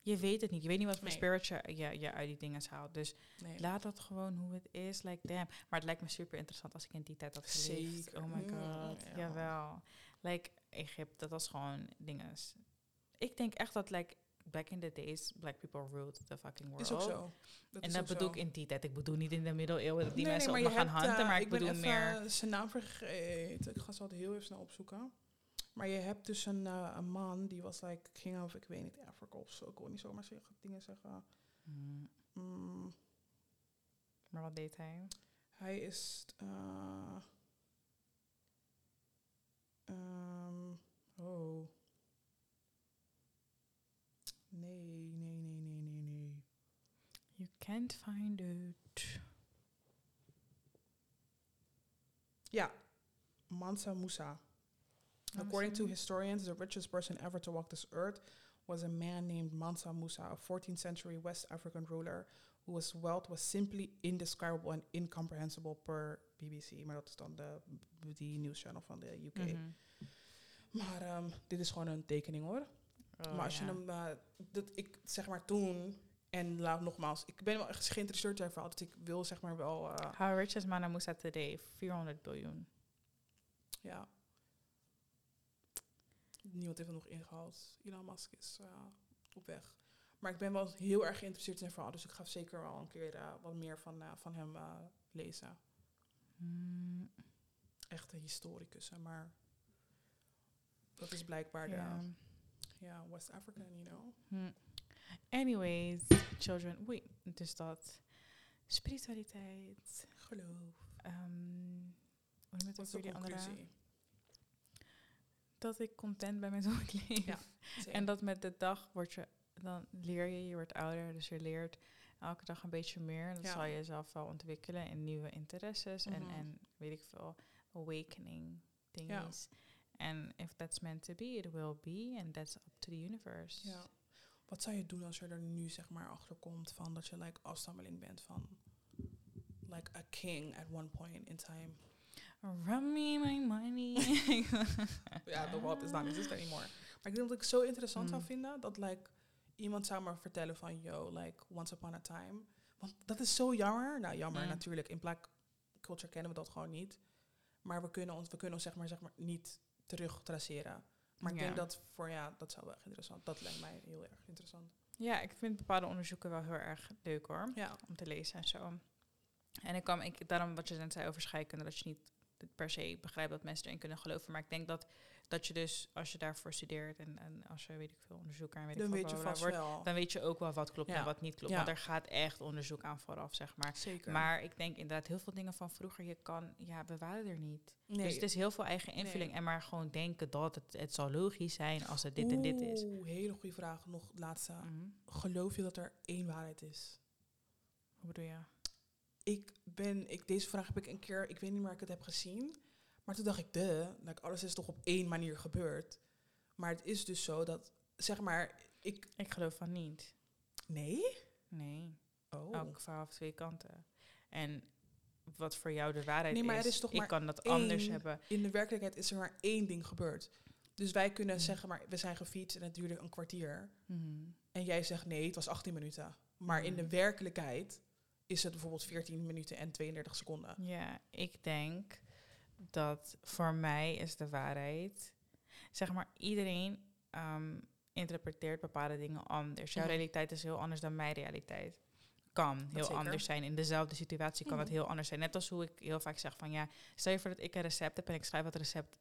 Speaker 1: je weet het niet. Je weet niet wat voor
Speaker 2: Nee.
Speaker 1: spirit je, je, je uit die dingen haalt. Dus
Speaker 2: Nee.
Speaker 1: laat dat gewoon hoe het is. Like, damn. Maar het lijkt me super interessant als ik in die tijd had geleefd.
Speaker 2: Zeker.
Speaker 1: Oh my
Speaker 2: Mm,
Speaker 1: god.
Speaker 2: ja.
Speaker 1: Jawel. Like, Egypte, dat was gewoon dingen. Ik denk echt dat, like, back in the days, black people ruled the fucking world.
Speaker 2: is ook zo. Dat
Speaker 1: en dat bedoel ik in die tijd. Ik bedoel niet in de middeleeuwen dat die
Speaker 2: Nee,
Speaker 1: mensen
Speaker 2: nee,
Speaker 1: nog
Speaker 2: je
Speaker 1: gaan
Speaker 2: hebt, eh,
Speaker 1: Maar ik, bedoel
Speaker 2: even
Speaker 1: meer...
Speaker 2: zijn naam vergeten. Ik ga zo heel even snel opzoeken. Maar je hebt dus een, eh, een man die was like king of, ik weet niet, Afrika of zo. Ik wil niet zomaar zeggen, dingen zeggen.
Speaker 1: Hmm,
Speaker 2: Mm,
Speaker 1: maar wat deed hij?
Speaker 2: hij is... eh, ehm, oh. Nee, nee, nee, nee, nee, nee.
Speaker 1: You can't find it.
Speaker 2: Yeah, Mansa Musa. According to historians, the richest person ever to walk this earth was a man named Mansa Musa, a 14th century West African ruler whose wealth was simply indescribable and incomprehensible per BBC. Maar dat is dan de, die nieuwschannel van de UK.
Speaker 1: Mhm.
Speaker 2: Maar ehm, dit is gewoon een tekening hoor.
Speaker 1: Oh,
Speaker 2: maar als je
Speaker 1: ja.
Speaker 2: hem, eh, dat ik zeg maar toen, en laat nogmaals, ik ben wel echt geïnteresseerd in verhaal, dus ik wil zeg maar wel, eh,
Speaker 1: How rich is Mana Musa today? 400 biljoen.
Speaker 2: ja. Niemand heeft het nog ingehaald. Elon Musk is eh, op weg. Maar ik ben wel heel erg geïnteresseerd in verhaal, dus ik ga zeker wel een keer wat meer van, van hem lezen.
Speaker 1: Mm,
Speaker 2: Echte historicus, hè, maar dat is blijkbaar
Speaker 1: ja.
Speaker 2: de ja, West African, you know.
Speaker 1: Hm. Anyways, children. Wait, dus dat. Spiritualiteit.
Speaker 2: Geloof.
Speaker 1: ehm hoe noem het
Speaker 2: Wat
Speaker 1: ook die andere? Dat ik content ben met hoe ik leef.
Speaker 2: Ja,
Speaker 1: En dat met de dag word je, dan leer je, je wordt ouder, dus je leert elke dag een beetje meer. Dat
Speaker 2: Ja.
Speaker 1: zal je jezelf wel ontwikkelen in nieuwe interesses en,
Speaker 2: Mhm.
Speaker 1: en weet ik veel, awakening
Speaker 2: Ja.
Speaker 1: En if that's meant to be, it will be. And that's up to the universe.
Speaker 2: Ja. Wat zou je doen als je er nu zeg maar achter komt van dat je like afstammeling bent van like a king at one point in time?
Speaker 1: Run me my money. (laughs)
Speaker 2: Ja, the world is not exist anymore. Maar ik denk dat ik zo interessant zou
Speaker 1: Mm.
Speaker 2: vinden dat like iemand zou maar vertellen van yo, like once upon a time. Want dat is zo jammer. Nou, jammer
Speaker 1: Mm.
Speaker 2: natuurlijk. In black culture kennen we dat gewoon niet. Maar we kunnen ons, we kunnen ons zeg maar, zeg maar niet terug traceren. Maar ik
Speaker 1: Ja.
Speaker 2: denk dat voor ja, dat zou wel echt interessant. Dat lijkt mij heel erg interessant.
Speaker 1: ja, ik vind bepaalde onderzoeken wel heel erg leuk hoor.
Speaker 2: Ja.
Speaker 1: Om te lezen en zo. En ik kan, ik, daarom wat je net zei over scheikunde, dat je niet per se begrijpt dat mensen erin kunnen geloven. Maar ik denk dat, dat je dus, als je daarvoor studeert en, en als je, weet ik veel, onderzoeker en weet
Speaker 2: Dan
Speaker 1: ik
Speaker 2: weet je vast
Speaker 1: wordt,
Speaker 2: wel.
Speaker 1: dan weet je ook wel wat klopt
Speaker 2: Ja.
Speaker 1: en wat niet klopt.
Speaker 2: Ja.
Speaker 1: Want er gaat echt onderzoek aan vooraf, zeg maar.
Speaker 2: Zeker.
Speaker 1: Maar ik denk inderdaad, heel veel dingen van vroeger, je kan, ja, we waren er niet.
Speaker 2: nee.
Speaker 1: Dus het is heel veel eigen invulling.
Speaker 2: Nee.
Speaker 1: En maar gewoon denken dat het, het zal logisch zijn als het dit en dit is.
Speaker 2: Oeh, hele goede vraag. Nog laatste.
Speaker 1: Mhm.
Speaker 2: Geloof je dat er één waarheid is?
Speaker 1: Hoe bedoel je?
Speaker 2: Ik ben, ik, deze vraag heb ik een keer, ik weet niet meer waar ik het heb gezien. Maar toen dacht ik, de, like, alles is toch op één manier gebeurd. Maar het is dus zo dat, zeg maar, ik,
Speaker 1: Ik geloof van niet.
Speaker 2: nee?
Speaker 1: Nee.
Speaker 2: Oh.
Speaker 1: Elk verhaal heeft twee kanten. En wat voor jou de waarheid
Speaker 2: Nee, maar er
Speaker 1: is,
Speaker 2: is toch
Speaker 1: ik
Speaker 2: maar
Speaker 1: kan dat anders hebben.
Speaker 2: In de werkelijkheid is er maar één ding gebeurd. Dus wij kunnen
Speaker 1: Mm.
Speaker 2: zeggen, maar we zijn gefietst en het duurde een kwartier.
Speaker 1: Mhm.
Speaker 2: En jij zegt nee, het was 18 minuten. Maar in
Speaker 1: Mm.
Speaker 2: de werkelijkheid is het bijvoorbeeld 14 minuten en 32 seconden.
Speaker 1: Ja, ik denk dat voor mij is de waarheid... Zeg maar, iedereen ehm, interpreteert bepaalde dingen anders. Jouw
Speaker 2: Mhm.
Speaker 1: realiteit is heel anders dan mijn realiteit. Kan heel
Speaker 2: zeker.
Speaker 1: anders zijn. In dezelfde situatie kan het
Speaker 2: Mhm.
Speaker 1: heel anders zijn. Net als hoe ik heel vaak zeg van... ja, stel je voor dat ik een recept heb en ik schrijf het recept...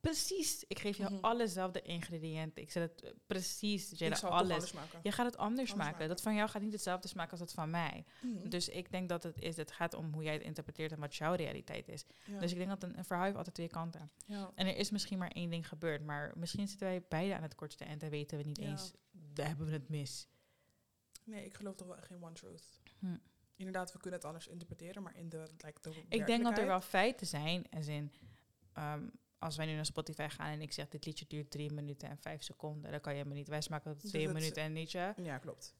Speaker 1: Precies, ik geef jou
Speaker 2: Mhm.
Speaker 1: allezelfde ingrediënten. Ik zet het eh, precies,
Speaker 2: het toch
Speaker 1: alles.
Speaker 2: anders maken.
Speaker 1: Je gaat het anders,
Speaker 2: Anders
Speaker 1: maken.
Speaker 2: maken.
Speaker 1: Dat van jou gaat niet hetzelfde smaken als dat van mij.
Speaker 2: Mhm.
Speaker 1: Dus ik denk dat het is, het gaat om hoe jij het interpreteert en wat jouw realiteit is.
Speaker 2: Ja.
Speaker 1: Dus ik denk dat een, een verhaal heeft altijd twee kanten.
Speaker 2: ja.
Speaker 1: En er is misschien maar één ding gebeurd, maar misschien zitten wij beide aan het kortste eind en weten we niet
Speaker 2: Ja.
Speaker 1: eens, we hebben we het mis.
Speaker 2: Nee, ik geloof toch wel geen one truth.
Speaker 1: Hm.
Speaker 2: Inderdaad, we kunnen het anders interpreteren, maar in de, like, de
Speaker 1: Ik denk dat er wel feiten zijn, als in, ehm, als wij nu naar Spotify gaan en ik zeg dit liedje duurt drie minuten en vijf seconden, dan kan je me niet wijsmaken dat het twee minuten en liedje.
Speaker 2: Ja, klopt.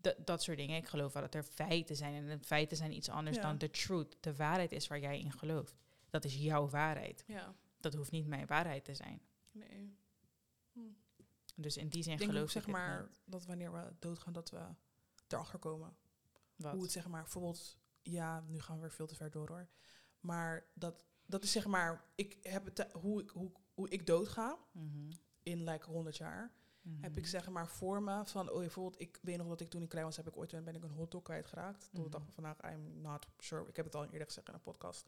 Speaker 1: Dat, dat soort dingen. Ik geloof wel dat er feiten zijn. En de feiten zijn iets anders
Speaker 2: Ja.
Speaker 1: dan de truth. De waarheid is waar jij in gelooft. Dat is jouw waarheid.
Speaker 2: Ja,
Speaker 1: Dat hoeft niet mijn waarheid te zijn.
Speaker 2: nee.
Speaker 1: Dus in die zin
Speaker 2: Ik denk
Speaker 1: geloof
Speaker 2: zeg
Speaker 1: ik het
Speaker 2: maar,
Speaker 1: niet.
Speaker 2: dat wanneer we doodgaan, dat we erachter komen.
Speaker 1: Wat?
Speaker 2: Hoe het zeg maar, bijvoorbeeld, ja, nu gaan we weer veel te ver door hoor. Maar dat, dat is zeg maar, ik heb het, hoe, ik, hoe, hoe ik doodga
Speaker 1: Mhm,
Speaker 2: in like 100 jaar, heb
Speaker 1: mhm.
Speaker 2: ik zeg maar voor me van, oh bijvoorbeeld, ik weet nog dat ik toen ik klein was, heb ik ooit ben ik een hotdog kwijtgeraakt. Tot de
Speaker 1: Mhm.
Speaker 2: dag van vandaag, I'm not sure. Ik heb het al eerder gezegd in een podcast.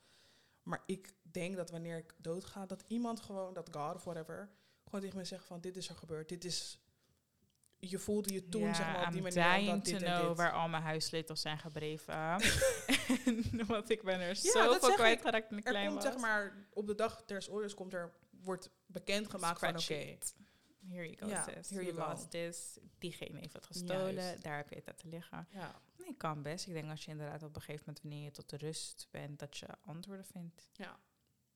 Speaker 2: Maar ik denk dat wanneer ik doodga, dat iemand gewoon, dat God of whatever, gewoon tegen me zegt van, dit is er gebeurd, dit is, je voelde je toen
Speaker 1: ja,
Speaker 2: zeg maar op die manier
Speaker 1: dying to
Speaker 2: dit en
Speaker 1: know
Speaker 2: dit.
Speaker 1: waar al mijn huissleutels zijn gebleven. (laughs) Want ik ben er
Speaker 2: dat
Speaker 1: zoveel kwijtgeraakt toen ik
Speaker 2: Er
Speaker 1: klein
Speaker 2: komt
Speaker 1: was.
Speaker 2: zeg maar, op de dag des oordeels komt er, wordt bekendgemaakt van, oké.
Speaker 1: Here you go,
Speaker 2: Ja,
Speaker 1: sis.
Speaker 2: here
Speaker 1: you
Speaker 2: go.
Speaker 1: lost this. Diegene heeft het gestolen.
Speaker 2: Juist.
Speaker 1: Daar heb je het laten liggen.
Speaker 2: ja,
Speaker 1: Nee, kan best. Ik denk als je inderdaad op een gegeven moment, wanneer je tot de rust bent, dat je antwoorden vindt.
Speaker 2: ja,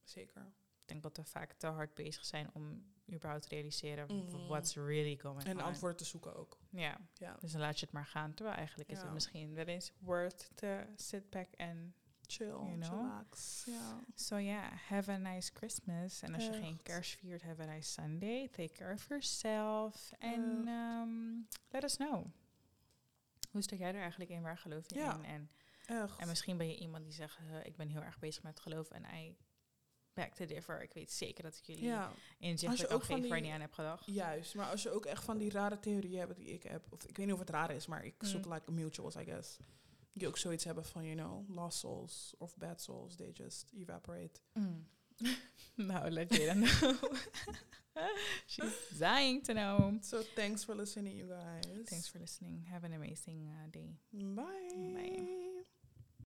Speaker 2: zeker.
Speaker 1: Ik denk dat we vaak te hard bezig zijn om überhaupt realiseren
Speaker 2: Mhm.
Speaker 1: what's really going
Speaker 2: En
Speaker 1: on.
Speaker 2: antwoorden te zoeken ook.
Speaker 1: Ja,
Speaker 2: Ja.
Speaker 1: dus dan laat je het maar gaan. Terwijl eigenlijk is het misschien wel eens worth to sit back en
Speaker 2: Chill,
Speaker 1: You know?
Speaker 2: relax.
Speaker 1: So yeah, have a nice Christmas. En als je geen kerst viert, have a nice Sunday. Take care of yourself. En um, let us know. Hoe sta jij er eigenlijk in? Waar geloof je
Speaker 2: Ja.
Speaker 1: in? En,
Speaker 2: Echt.
Speaker 1: en misschien ben je iemand die zegt, ik ben heel erg bezig met geloof en I back to differ. Ik weet zeker dat ik jullie
Speaker 2: ja,
Speaker 1: kan
Speaker 2: ook van
Speaker 1: geven waar je niet aan heb gedacht.
Speaker 2: juist. Maar als je ook echt van die rare theorieën hebt die ik heb, of ik weet niet of het raar is, maar ik zoek
Speaker 1: Mm.
Speaker 2: like mutuals, I guess. Die ook zoiets hebben van, you know, lost souls of bad souls, they just evaporate.
Speaker 1: Mm. (laughs) nou, let Jada know. (laughs) She's dying to know.
Speaker 2: So thanks for listening, you guys.
Speaker 1: Thanks for listening. Have an amazing uh, day.
Speaker 2: Bye.
Speaker 1: Bye.